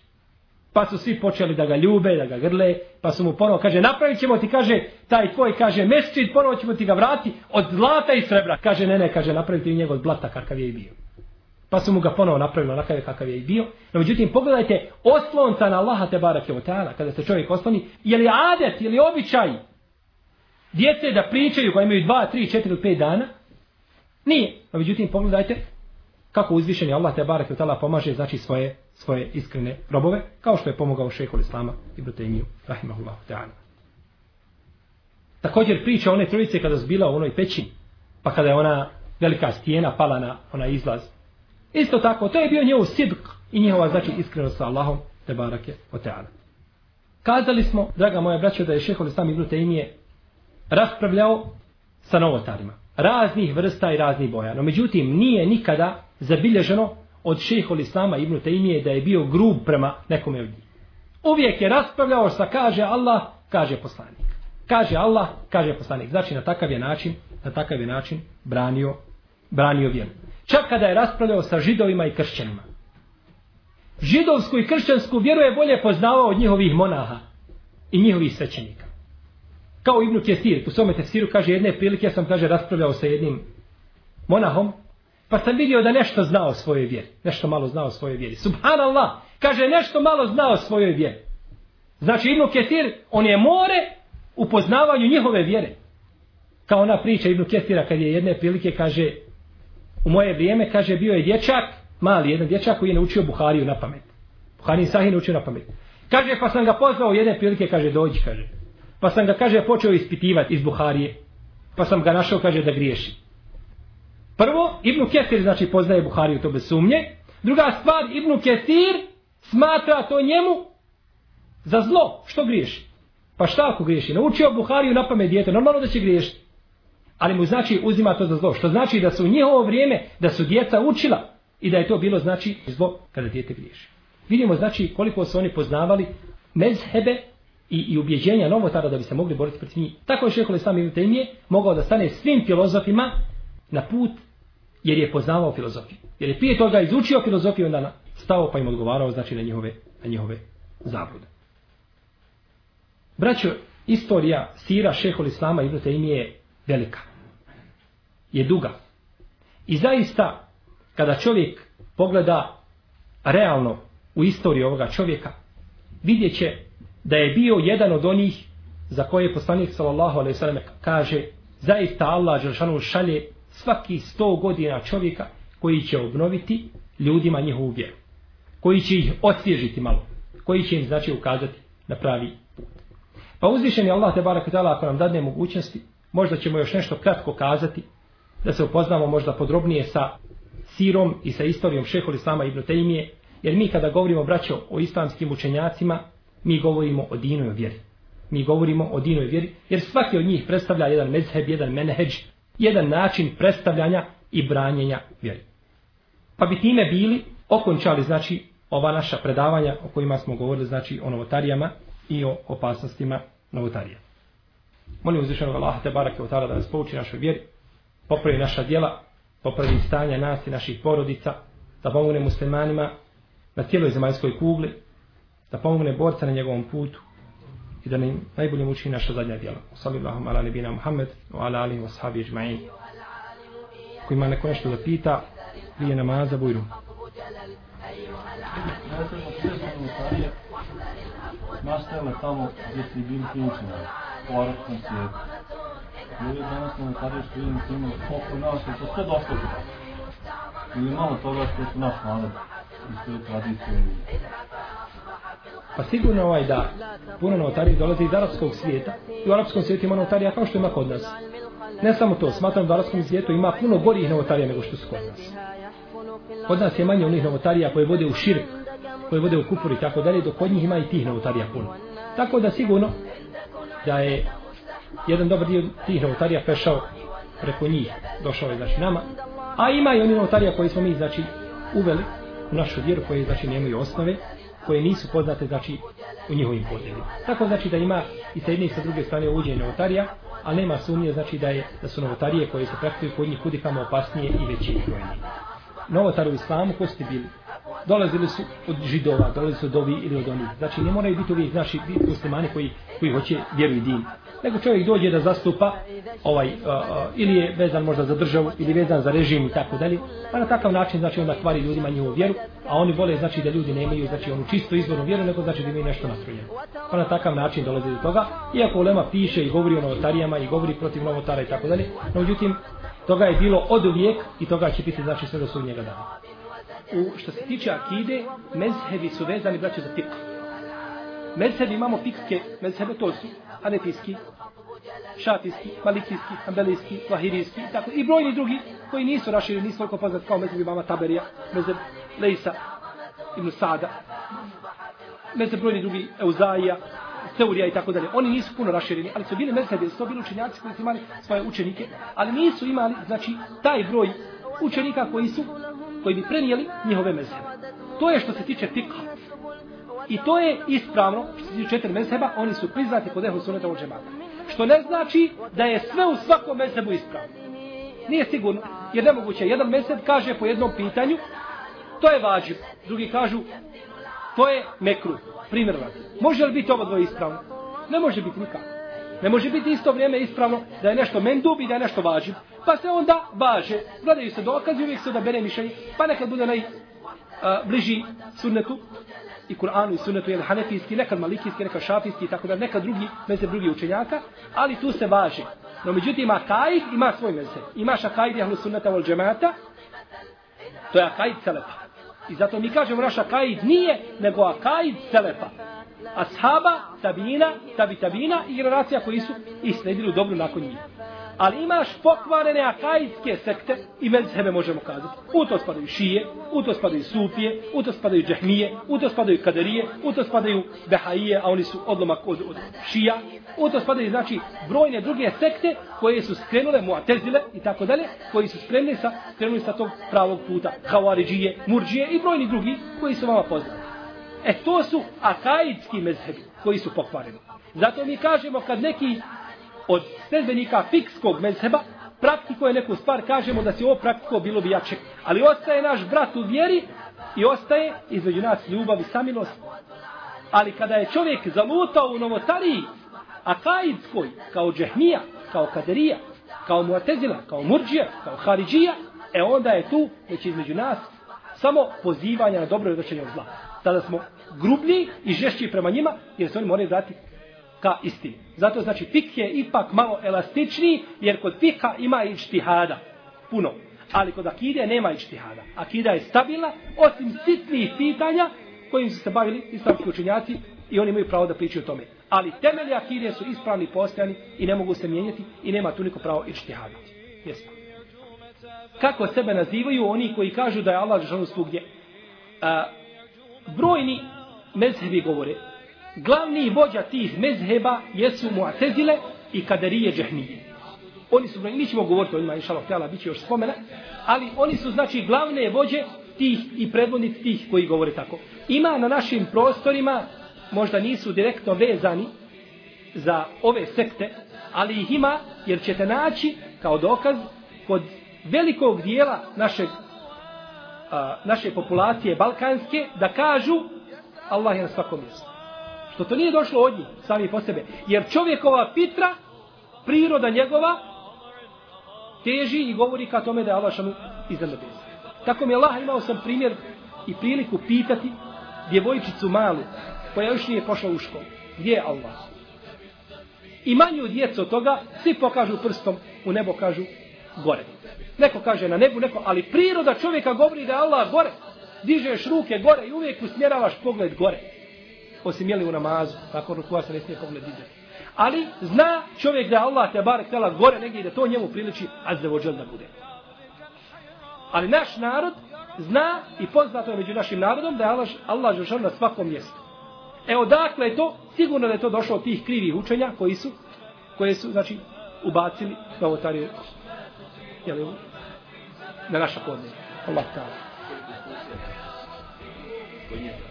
Pa su svi počeli da ga ljube, da ga grle, pa su mu ponovo, kaže, napravit ćemo ti, kaže, taj tvoj, kaže, mesčit, ponovo ćemo ti ga vrati od zlata i srebra. Kaže, ne, ne, kaže, napraviti njega od blata kakav je i bio. Pa su mu ga ponovo napravili onakav kakav je i bio. No, međutim, pogledajte, oslonca na Allaha te barake u teala, kada se čovjek osloni, je li adet, je li običaj djece da pričaju koja imaju 2, 3, 4 ili 5 dana? Nije. No, međutim, pogledajte kako uzvišeni Allah te barek o pomaže, znači, svoje, svoje iskrene robove, kao što je pomogao šehol Islama i Brutejmiju, rahimahullahu ta'ala. Također priča one trojice kada su bila u onoj pećini, pa kada je ona velika stijena pala na onaj izlaz Isto tako, to je bio njegov sidk i njihova znači iskrenost sa Allahom, te barake o teala. Kazali smo, draga moja braća, da je šehol Islam Ibn Taymije raspravljao sa novotarima. Raznih vrsta i raznih boja. No međutim, nije nikada zabilježeno od šehol Islama Ibn Taymije da je bio grub prema nekome od njih. Uvijek je raspravljao sa kaže Allah, kaže poslanik. Kaže Allah, kaže poslanik. Znači na takav je način, na takav je način branio, branio vjeru. Čak kada je raspravljao sa židovima i kršćanima. Židovsku i kršćansku vjeru je bolje poznavao od njihovih monaha i njihovih svećenika. Kao Ibnu Kjesir, u svome tefsiru kaže jedne prilike, ja sam kaže raspravljao sa jednim monahom, pa sam vidio da nešto znao o svojoj vjeri. Nešto malo znao o svojoj vjeri. Subhanallah, kaže nešto malo znao o svojoj vjeri. Znači Ibnu Kjesir, on je more u poznavanju njihove vjere. Kao ona priča Ibnu Kjesira kad je jedne prilike kaže u moje vrijeme, kaže, bio je dječak, mali jedan dječak koji je naučio Buhariju na pamet. Buhari Sahih naučio na pamet. Kaže, pa sam ga pozvao jedne prilike, kaže, dođi, kaže. Pa sam ga, kaže, počeo ispitivati iz Buharije. pa sam ga našao, kaže, da griješi. Prvo, Ibn Kesir, znači, poznaje Buhariju, to bez sumnje. Druga stvar, Ibn Kesir smatra to njemu za zlo. Što griješi? Pa šta ako griješi? Naučio Buhariju na pamet djete, normalno da će griješiti. Ali mu znači uzima to za zlo. Što znači da su u njihovo vrijeme, da su djeca učila i da je to bilo znači zlo kada djete griješi. Vidimo znači koliko su oni poznavali mezhebe i, i ubjeđenja novotara da bi se mogli boriti protiv njih. Tako je šehol Islam Ibn Taymije mogao da stane svim filozofima na put jer je poznavao filozofiju. Jer je prije toga izučio filozofiju onda stao pa im odgovarao znači na njihove, na njihove zablude. Braćo, istorija sira šehol Islama Ibn Taymije je velika. Je duga. I zaista, kada čovjek pogleda realno u istoriju ovoga čovjeka, vidjet će da je bio jedan od onih za koje poslanik sallallahu alejhi ve sellem kaže zaista Allah dželle šalje svaki 100 godina čovjeka koji će obnoviti ljudima njihovu vjeru koji će ih osvježiti malo koji će im znači ukazati na pravi put. Pa uzvišeni Allah te barek taala ako nam dadne mogućnosti možda ćemo još nešto kratko kazati da se upoznamo možda podrobnije sa sirom i sa istorijom šehol Islama ibn Tejmije jer mi kada govorimo braćo o islamskim učenjacima mi govorimo o dinoj vjeri. Mi govorimo o dinoj vjeri, jer svaki od njih predstavlja jedan mezheb, jedan menheđ, jedan način predstavljanja i branjenja vjeri. Pa bi time bili okončali, znači, ova naša predavanja o kojima smo govorili, znači, o novotarijama i o opasnostima novotarija. Molim uzvišenog Allaha te barake od da nas pouči našoj vjeri, popravi naša djela, popravi stanja nas i naših porodica, da pomogne muslimanima na cijeloj zemaljskoj kugli, da pomogne borca na njegovom putu i da nam najbolje muči naša zadnja djela. Sallallahu ala nebina Muhammed wa ala alihi wa sahabi ijma'in. Ko ima neko nešto da pita, prije namaza, bujru. Nastajale tamo gdje ste bili ključni u arabskom svijetu. Ljudi danas na notarije što vidim su imali koliko nas je to sve došlo. Ili malo toga što su naš narod i svoje tradicije. Pa sigurno ovaj da puno novotarije dolazi iz arapskog svijeta i u arapskom svijetu ima novotarija kao što ima kod nas. Ne samo to, smatram da u arapskom svijetu ima puno gorih novotarija nego što su kod nas. Kod nas je manje onih novotarija koje vode u širk, koje vode u kufur i tako dalje, dok kod njih ima i tih novotarija puno. Tako da sigurno da je jedan dobar dio tih novotarija prešao preko njih, došao je znači nama, a ima i oni novotarija koji smo mi znači uveli u našu vjeru koje znači nemaju osnove koje nisu poznate znači u njihovim podjelima. Tako znači da ima i sa jedne i sa druge strane uđenje novotarija, a nema sumnje znači da je da su novotarije koje se praktikuju kod njih kudi kamo opasnije i veći brojni. Novotar u islamu ko ste bili? Dolazili su od židova, dolazili su od ovi ili od onih. Znači ne moraju biti uvijek naši muslimani koji, koji hoće vjeru i din nego čovjek dođe da zastupa ovaj uh, uh, ili je vezan možda za državu ili vezan za režim i tako dalje pa na takav način znači onda kvari ljudima njihovu vjeru a oni vole znači da ljudi nemaju znači onu čisto izvornu vjeru nego znači da imaju nešto nastrojeno. Pa na takav način dolazi do toga iako ulema piše i govori o novotarijama i govori protiv novotara i tako dalje no međutim toga je bilo od uvijek i toga će biti znači sve do sudnjega dana. U što se tiče akide mezhebi su vezani braće za fikr mezhebi imamo fikske mezhebe to su anefijski, šafijski, malikijski, ambelijski, lahirijski i tako. I brojni drugi koji nisu raširili, nisu toliko poznat kao mezeb imama Taberija, mezeb Lejsa, Ibn Sada, mezeb brojni drugi Euzaija, teorija i tako dalje. Oni nisu puno rašireni, ali su bili mezhebi, su bili učenjaci koji su imali svoje učenike, ali nisu imali, znači, taj broj učenika koji su, koji bi prenijeli njihove mezhebe. To je što se tiče fikha. I to je ispravno, što se tiče četiri mezheba, oni su priznati kod ehlu suneta od džemata. Što ne znači da je sve u svakom mesebu ispravno. Nije sigurno, jer nemoguće. Jedan mezheb kaže po jednom pitanju, to je vađib. Drugi kažu, to je mekru, primjer vas. Može li biti ovo dvoje ispravno? Ne može biti nikako. Ne može biti isto vrijeme ispravno da je nešto mendub i da je nešto vađib. Pa se onda važe. Gledaju se dokazi, uvijek se odabere mišljenje. Pa nekad bude naj, bliži sunnetu, i Kur'anu i sunnetu jedan hanefijski, nekad malikijski, nekad šafijski i tako da, nekad drugi, mezeb drugi učenjaka, ali tu se važi. No međutim, akaid ima svoj meze. Imaš akaid jahlu sunneta vol džemata, to je akaid selefa. I zato mi kažemo naš akaid nije, nego akaid selefa. Ashaba, tabina, tabi tabina i generacija koji su i sledili u dobru nakon njih. Ali imaš pokvarene akajske sekte i mezhebe možemo kazati. U to spadaju šije, u to spadaju sufije, u to spadaju džahmije, u to spadaju kaderije, u to spadaju behaije, a oni su odlomak od, od šija. U to spadaju znači brojne druge sekte koje su skrenule muatezile i tako dalje, koji su skrenuli sa, skrenuli sa tog pravog puta. Havariđije, murđije i brojni drugi koji su vama poznati. E to su akaidski mezhebi koji su pokvareni. Zato mi kažemo kad neki od sledbenika fikskog mezheba praktikuje neku stvar, kažemo da se ovo praktiko bilo bi jače. Ali ostaje naš brat u vjeri i ostaje između nas ljubav i samilost. Ali kada je čovjek zalutao u novotariji, a kaidskoj, kao džehmija, kao kaderija, kao muatezila, kao murđija, kao haridžija, e onda je tu, već između nas, samo pozivanja na dobro i odrećenje od zla. Tada smo grublji i žešći prema njima, jer se oni moraju dati ka istini. Zato znači fik je ipak malo elastičniji, jer kod fika ima i štihada. Puno. Ali kod akide nema i štihada. Akida je stabilna, osim sitnih pitanja kojim su se bavili islamski učenjaci i oni imaju pravo da pričaju o tome. Ali temelji akide su ispravni postojani i ne mogu se mijenjati i nema tu niko pravo i štihada. Jesmo. Kako sebe nazivaju oni koji kažu da je Allah žanu svugdje? A, brojni mezhebi govore glavni vođa tih mezheba jesu Mu'tezile i Kaderije Džehmije. Oni su, mi ćemo govoriti o njima, inša Allah, bit će još spomena, ali oni su, znači, glavne vođe tih i predvodnici tih koji govore tako. Ima na našim prostorima, možda nisu direktno vezani za ove sekte, ali ih ima, jer ćete naći kao dokaz kod velikog dijela našeg, a, naše populacije balkanske, da kažu Allah je na svakom mjestu. Što to nije došlo od njih, sami po sebe. Jer čovjekova pitra, priroda njegova, teži i govori ka tome da je Allah šanu iznad nebesa. Tako mi je Allah imao sam primjer i priliku pitati djevojčicu malu, koja još nije pošla u školu. Gdje je Allah? I manju djecu od toga, svi pokažu prstom u nebo, kažu gore. Neko kaže na nebu, neko, ali priroda čovjeka govori da je Allah gore. Dižeš ruke gore i uvijek usmjeravaš pogled gore osim jeli u namazu, tako rukua se ne smije pogled dizati. Ali zna čovjek da Allah te barek tela gore negdje da to njemu priliči azze vođel da bude. Ali naš narod zna i poznato je među našim narodom da je Allah, Allah žešan na svakom mjestu. Evo dakle je to, sigurno da je to došlo od tih krivih učenja koji su, koje su, znači, ubacili novotarije jeli, na naša podne. Allah ta'ala.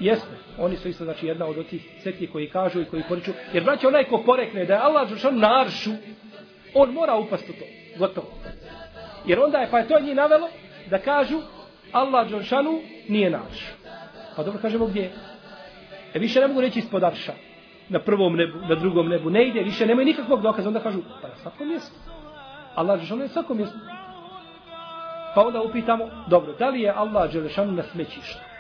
Jeste, oni su isto znači jedna od tih sekti koji kažu i koji poriču. Jer braće, onaj ko porekne da je Allah Đelšanu na aršu, on mora upasti u to. Gotovo. Jer onda je, pa je to njih navelo da kažu Allah Đelšanu nije na aršu. Pa dobro kažemo gdje E više ne mogu reći ispod arša. Na prvom nebu, na drugom nebu. Ne ide, više nemaju nikakvog dokaza. Onda kažu, pa na svakom mjestu. Allah Đelšanu je svakom mjestu. Pa onda upitamo, dobro, da li je Allah Đelšanu na smećištu?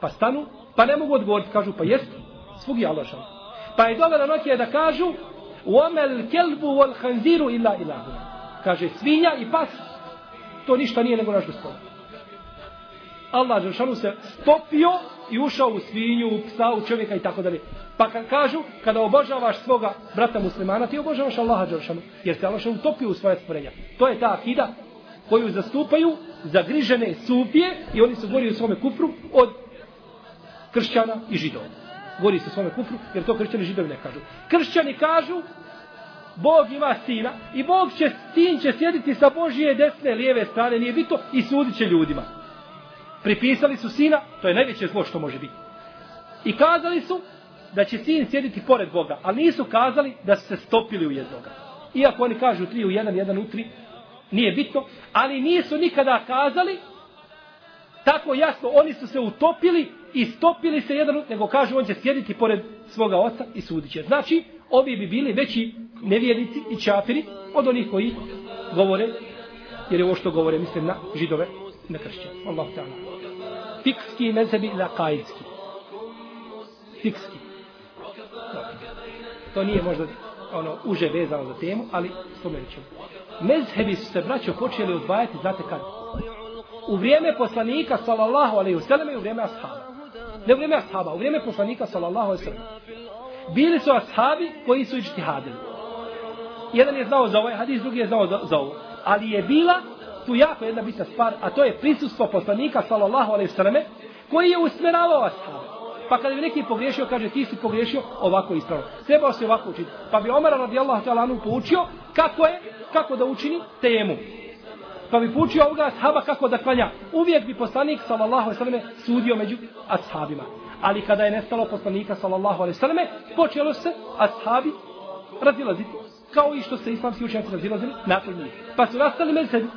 Pa stanu, pa ne mogu odgovoriti, kažu, pa jest, svug je Allah Pa je dovoljno noće da kažu, وَمَلْ كَلْبُ وَالْحَنْزِيرُ إِلَّا إِلَهُ Kaže, svinja i pas, to ništa nije nego naš gospod. Allah Žešanu se stopio i ušao u svinju, u psa, u čovjeka i tako dalje. Pa kad kažu, kada obožavaš svoga brata muslimana, ti obožavaš Allaha Žešanu, jer se Allah utopio u svoje stvorenja. To je ta akida koju zastupaju zagrižene sufije i oni se govori u svome kufru od kršćana i židova. Govori se svome kufru, jer to kršćani i židovi ne kažu. Kršćani kažu, Bog ima sina i Bog će, sin će sjediti sa Božije desne, lijeve strane, nije bito, i sudit će ljudima. Pripisali su sina, to je najveće zlo što može biti. I kazali su da će sin sjediti pored Boga, ali nisu kazali da su se stopili u jednoga. Iako oni kažu tri u jedan, jedan u tri, nije bitno, ali nisu nikada kazali tako jasno, oni su se utopili i stopili se jedan, nego kažu on će sjediti pored svoga oca i sudit će. Znači, ovi bi bili veći nevjernici i čafiri od onih koji govore, jer je ovo što govore, mislim, na židove, na kršće. Allah ta'ala. Fikski mezebi na akajski. Fikski. To nije možda ono uže vezano za temu, ali spomenut ćemo. Mezhebi su se, braćo, počeli odvajati, znate kad? U vrijeme poslanika, sallallahu alaihi wasallam, i u vrijeme ashaba. Ne u vrijeme ashaba, u vrijeme poslanika sallallahu alaihi sallam. Bili su ashabi koji su ičtihadili. jedan je znao za ovaj hadis, drugi je znao za, za ovo. Ali je bila tu jako jedna bitna stvar, a to je prisustvo poslanika, sallallahu alaihi sallame, koji je usmeravao ashab. Pa kada bi neki pogriješio, kaže ti si pogriješio, ovako ispravno. Trebao se ovako učiti. Pa bi Omer radijallahu ta'ala anu poučio kako je, kako da učini temu. Pa bi poučio ovoga ashaba kako da klanja. Uvijek bi poslanik sallallahu alejhi ve sudio među ashabima. Ali kada je nestalo poslanika sallallahu alejhi ve počelo se ashabi razilaziti kao i što se islamski učenjaci razilazili nakon njih. Pa su nastali mezhebi.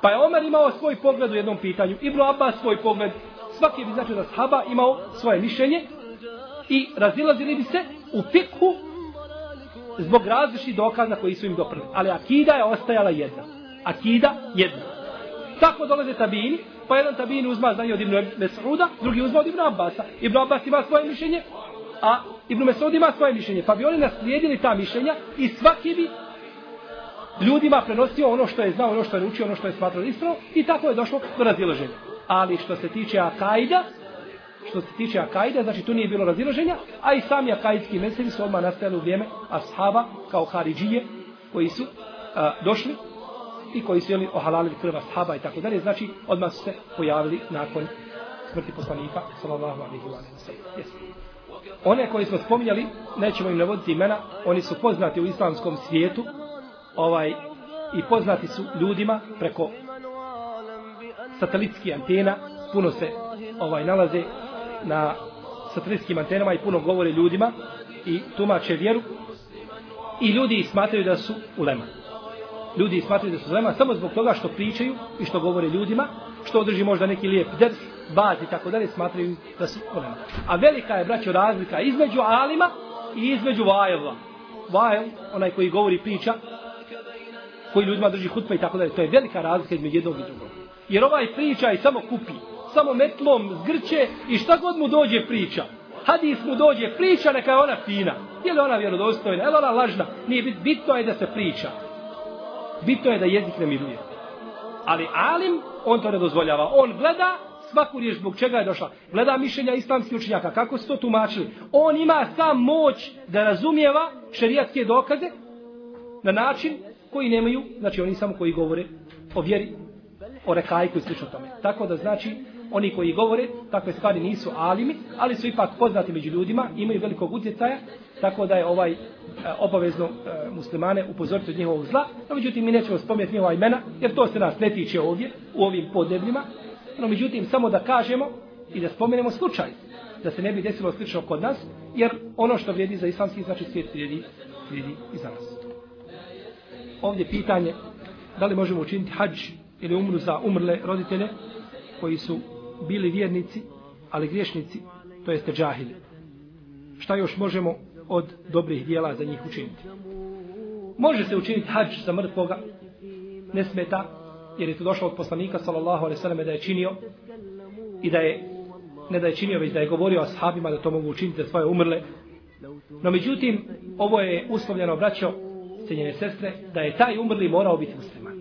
Pa je Omer imao svoj pogled u jednom pitanju, Ibn Abbas svoj pogled, svaki bi znači da sahaba imao svoje mišljenje i razilazili bi se u fikhu zbog različitih dokaza koji su im doprli. Ali akida je ostajala jedna. Akida jedna. Tako dolaze tabini, pa jedan tabin uzma znanje od Ibn Mes'uda, drugi uzma od Ibn Abbasa. Ibn Abbas ima svoje mišljenje, a Ibn Mes'ud ima svoje mišljenje. Pa bi oni naslijedili ta mišljenja i svaki bi ljudima prenosio ono što je znao, ono što je učio, ono što je smatrao ispravno i tako je došlo do razilaženja. Ali što se tiče akajda, što se tiče akajda, znači tu nije bilo razilaženja, a i sami akajdski meseli su odmah nastajali u vrijeme ashaba kao haridžije koji su a, došli i koji su jeli ohalalili krva sahaba i tako dalje, znači odmah su se pojavili nakon smrti poslanika sallallahu alaihi wa sallam. Yes. One koje smo spominjali, nećemo im navoditi imena, oni su poznati u islamskom svijetu, ovaj i poznati su ljudima preko satelitskih antena puno se ovaj nalaze na satelitskim antenama i puno govore ljudima i tumače vjeru i ljudi smatraju da su ulema ljudi smatraju da su ulema samo zbog toga što pričaju i što govore ljudima što održi možda neki lijep ders baz i tako dalje smatraju da su ulema a velika je braćo razlika između alima i između vajeva vajel, onaj koji govori priča koji ljudima drži hutba i tako dalje. To je velika razlika između jednog i drugog. Jer ovaj priča i samo kupi, samo metlom zgrče i šta god mu dođe priča. Hadis mu dođe priča, neka je ona fina. Je li ona vjerodostojna, je li ona lažna? Nije bit, bitno je da se priča. Bitno je da jezik ne miruje. Ali alim, on to ne dozvoljava. On gleda svaku riječ zbog čega je došla. Gleda mišljenja islamskih učenjaka, kako su to tumačili. On ima sam moć da razumijeva šerijatske dokaze na način koji nemaju, znači oni samo koji govore o vjeri, o rekajku i slično tome. Tako da znači, oni koji govore, takve stvari nisu alimi, ali su ipak poznati među ljudima, imaju velikog utjecaja, tako da je ovaj e, obavezno e, muslimane upozoriti od njihovog zla, no međutim mi nećemo spomnjeti njihova imena, jer to se nas ne tiče ovdje, u ovim podnebljima, no međutim samo da kažemo i da spomenemo slučaj, da se ne bi desilo slično kod nas, jer ono što vrijedi za islamski, znači svijet vrijedi, vrijedi i za nas. Ovdje pitanje da li možemo učiniti hađ ili umru za umrle roditelje koji su bili vjernici, ali griješnici, to jeste džahili. Šta još možemo od dobrih dijela za njih učiniti? Može se učiniti hađ za mrtvoga, ne smeta, jer je to došlo od poslanika, sallallahu alaihi sallam, da je činio i da je, ne da je činio, već da je govorio ashabima da to mogu učiniti za svoje umrle. No međutim, ovo je uslovljeno, braćo, cijenjene sestre, da je taj umrli morao biti musliman.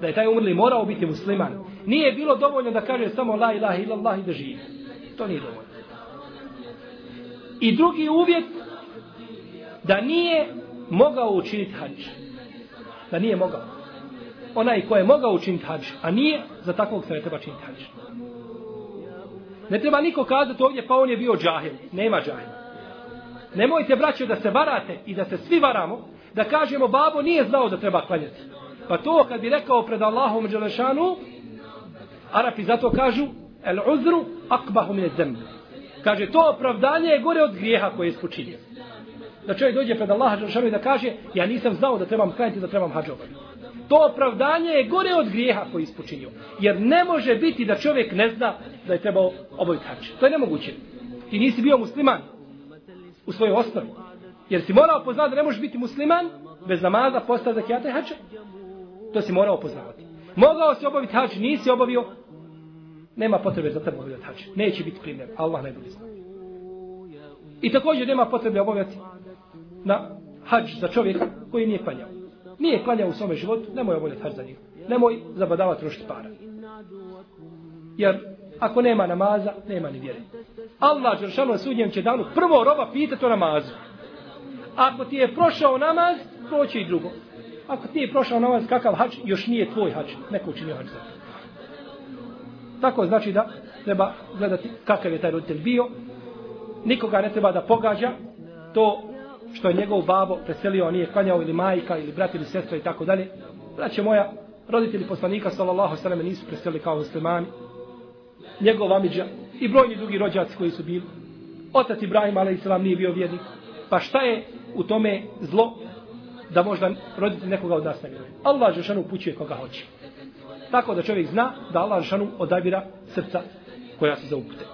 Da je taj umrli morao biti musliman. Nije bilo dovoljno da kaže samo la ilaha illallah i da živi. To nije dovoljno. I drugi uvjet, da nije mogao učiniti hađ. Da nije mogao. Onaj ko je mogao učiniti hađ, a nije, za takvog se ne treba činiti hađ. Ne treba niko kazati ovdje, pa on je bio džahil. Nema džahila. Nemojte, braćo, da se varate i da se svi varamo, da kažemo, babo nije znao da treba klanjati. Pa to kad bi rekao pred Allahom Đelešanu, Arapi zato kažu, el uzru akbahu min zemlje. Kaže, to opravdanje je gore od grijeha koje je ispočinio. Da čovjek dođe pred Allaha Đelšanu i da kaže, ja nisam znao da trebam klanjati, da trebam hađovati. To opravdanje je gore od grijeha koji je ispočinio. Jer ne može biti da čovjek ne zna da je trebao obaviti hađ. To je nemoguće. Ti nisi bio musliman, u svojoj osnovi. Jer si morao poznati da ne možeš biti musliman bez namaza, posta, zakijata i hađa. To si morao poznavati. Mogao si obaviti hađ, nisi obavio, nema potrebe za tebe obavljati hađ. Neće biti primjer. Allah ne zna. I također nema potrebe obavljati na hađ za čovjek koji nije klanjao. Nije klanjao u svome životu, nemoj obavljati hađ za njega. Nemoj zabadavati trošiti para. Jer ako nema namaza, nema ni vjere. Allah Đeršanu na sudnjem će danu prvo roba pita to namazu. Ako ti je prošao namaz, proći i drugo. Ako ti je prošao namaz, kakav hač, još nije tvoj hač. Neko učinio hač za Tako znači da treba gledati kakav je taj roditelj bio. Nikoga ne treba da pogađa to što je njegov babo preselio, a nije klanjao ili majka ili brat ili sestra i tako dalje. Braće moja, roditelji poslanika sallallahu sallam nisu preselili kao muslimani. Njegov amidža i brojni drugi rođaci koji su bili. Otac Ibrahim a.s. nije bio vjernik. Pa šta je u tome zlo da možda roditelj nekoga od nas ne vjeruje? Allah Žešanu upućuje koga hoće. Tako da čovjek zna da Allah Žešanu odabira srca koja se zaupute.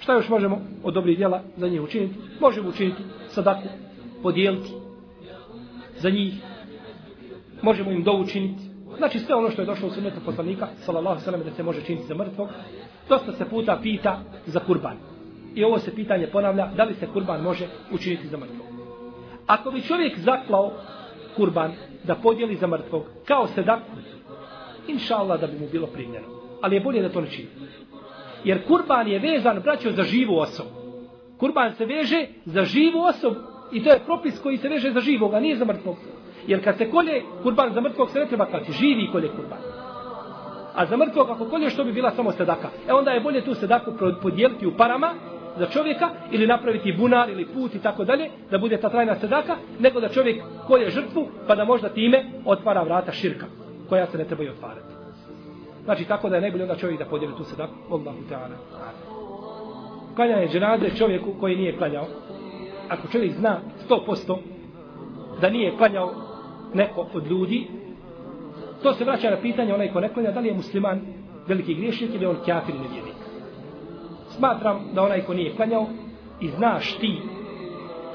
Šta još možemo od dobrih djela za njih učiniti? Možemo učiniti sadaku, podijeliti za njih. Možemo im doučiniti. Znači sve ono što je došlo u sunnetu poslanika, sallallahu sallam, da se može činiti za mrtvog, dosta se puta pita za kurban. I ovo se pitanje ponavlja, da li se kurban može učiniti za mrtvog. Ako bi čovjek zaklao kurban da podijeli za mrtvog, kao se inša Allah da bi mu bilo primljeno. Ali je bolje da to ne čini. Jer kurban je vezan, braćo, za živu osobu. Kurban se veže za živu osobu. I to je propis koji se veže za živog, a nije za mrtvog. Jer kad se kolje kurban za mrtvog, se ne treba klati. Živi kolje kurban. A za mrtvog, ako kolje, što bi bila samo sedaka? E onda je bolje tu sedaku podijeliti u parama za čovjeka ili napraviti bunar ili put i tako dalje, da bude ta trajna sedaka, nego da čovjek kolje žrtvu, pa da možda time otvara vrata širka, koja se ne treba otvarati. Znači tako da je najbolje onda čovjek da podijeli tu sadaku. Allahu ta'ala. Klanjanje dženaze čovjeku koji nije klanjao. Ako čovjek zna 100% da nije klanjao neko od ljudi, to se vraća na pitanje onaj ko ne klanja, da li je musliman veliki griješnik ili on kjafir nevjernik. Smatram da onaj ko nije klanjao i znaš ti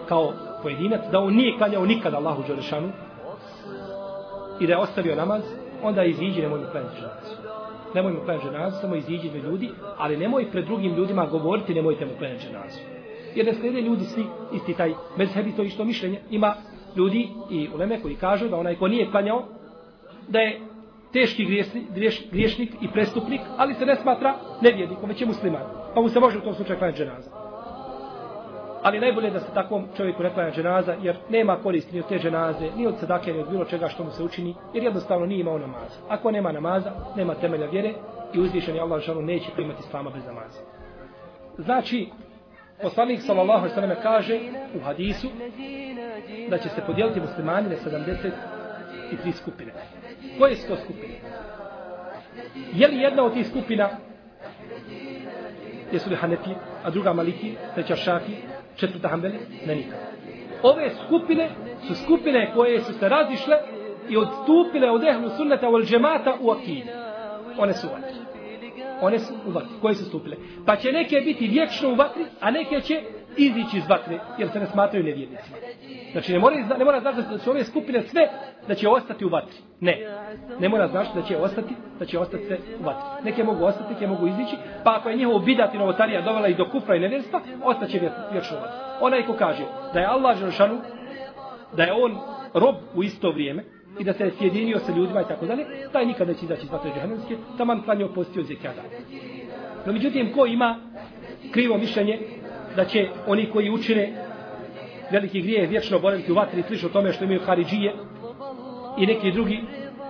kao pojedinac da on nije klanjao nikada Allahu Đelešanu i da je ostavio namaz, onda iziđi nemoj mu klanjati ženazu. Nemoj mu klanjati ženazu, samo iziđi do ljudi, ali nemoj pred drugim ljudima govoriti nemojte mu klanjati ženazu. Jer ne slijede ljudi svi isti taj mezhebi, to isto mišljenje. Ima ljudi i uleme koji kažu da onaj ko nije klanjao, da je teški griješnik, griješnik i prestupnik, ali se ne smatra nevjednikom, već je musliman. Pa mu se može u tom slučaju klanjati ženazu. Ali najbolje da se takvom čovjeku ne klanja dženaza, jer nema koristi ni od te dženaze, ni od sadake, ni od bilo čega što mu se učini, jer jednostavno nije imao namaza. Ako nema namaza, nema temelja vjere i uzvišeni Allah žalu neće primati islama bez namaza. Znači, poslanik sallallahu alejhi ve kaže u hadisu da će se podijeliti muslimani na 73 skupine. Koje su to skupine? Je li jedna od tih skupina jesu li Hanefi, a druga Maliki, treća Šafi, četvrta Hanbeli? Ne nikad. Ove skupine su skupine koje su se razišle i odstupile od ehlu sunnata u džemata u akidi. One su vatri. One su u vatri. Koje su stupile? Pa će neke biti vječno u vatri, a neke će izići iz vatre, jer se ne smatraju nevjernicima. Znači, ne mora, ne mora znači da će ove skupine sve da će ostati u vatri. Ne. Ne mora znači da će ostati, da će ostati sve u vatri. Neke mogu ostati, neke mogu izići, pa ako je njihovo bidat i novotarija dovela i do kufra i nevjerstva, ostaće vječno u vatri. Onaj ko kaže da je Allah Želšanu, da je on rob u isto vrijeme, i da se je sjedinio sa ljudima i tako dalje, taj nikad neće izaći iz vatre džahannamske, taman klanio postio zekijada. No, međutim, ko ima krivo mišljenje da će oni koji učine veliki grijeh vječno boraviti u vatri slično tome što imaju Haridžije i neki drugi.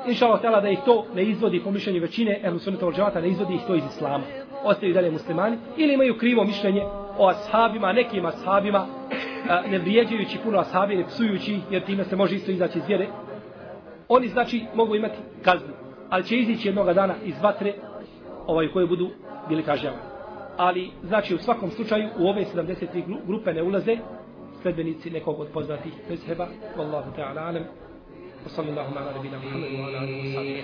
Inša Allah da ih to ne izvodi po mišljenju većine ehlu sunnata od džavata ne izvodi ih to iz Islama. Ostaju dalje muslimani ili imaju krivo mišljenje o ashabima, nekim ashabima ne vrijeđajući puno ashabi ne psujući jer time se može isto izaći iz vjere. Oni znači mogu imati kaznu ali će izići jednog dana iz vatre ovaj koji budu bili kažnjavani ali znači u svakom slučaju u ove 73 grupe ne ulaze sledbenici nekog od poznatih mezheba wallahu ta'ala alam wa sallallahu ala nabina muhammed wa ala alihi wa sallam.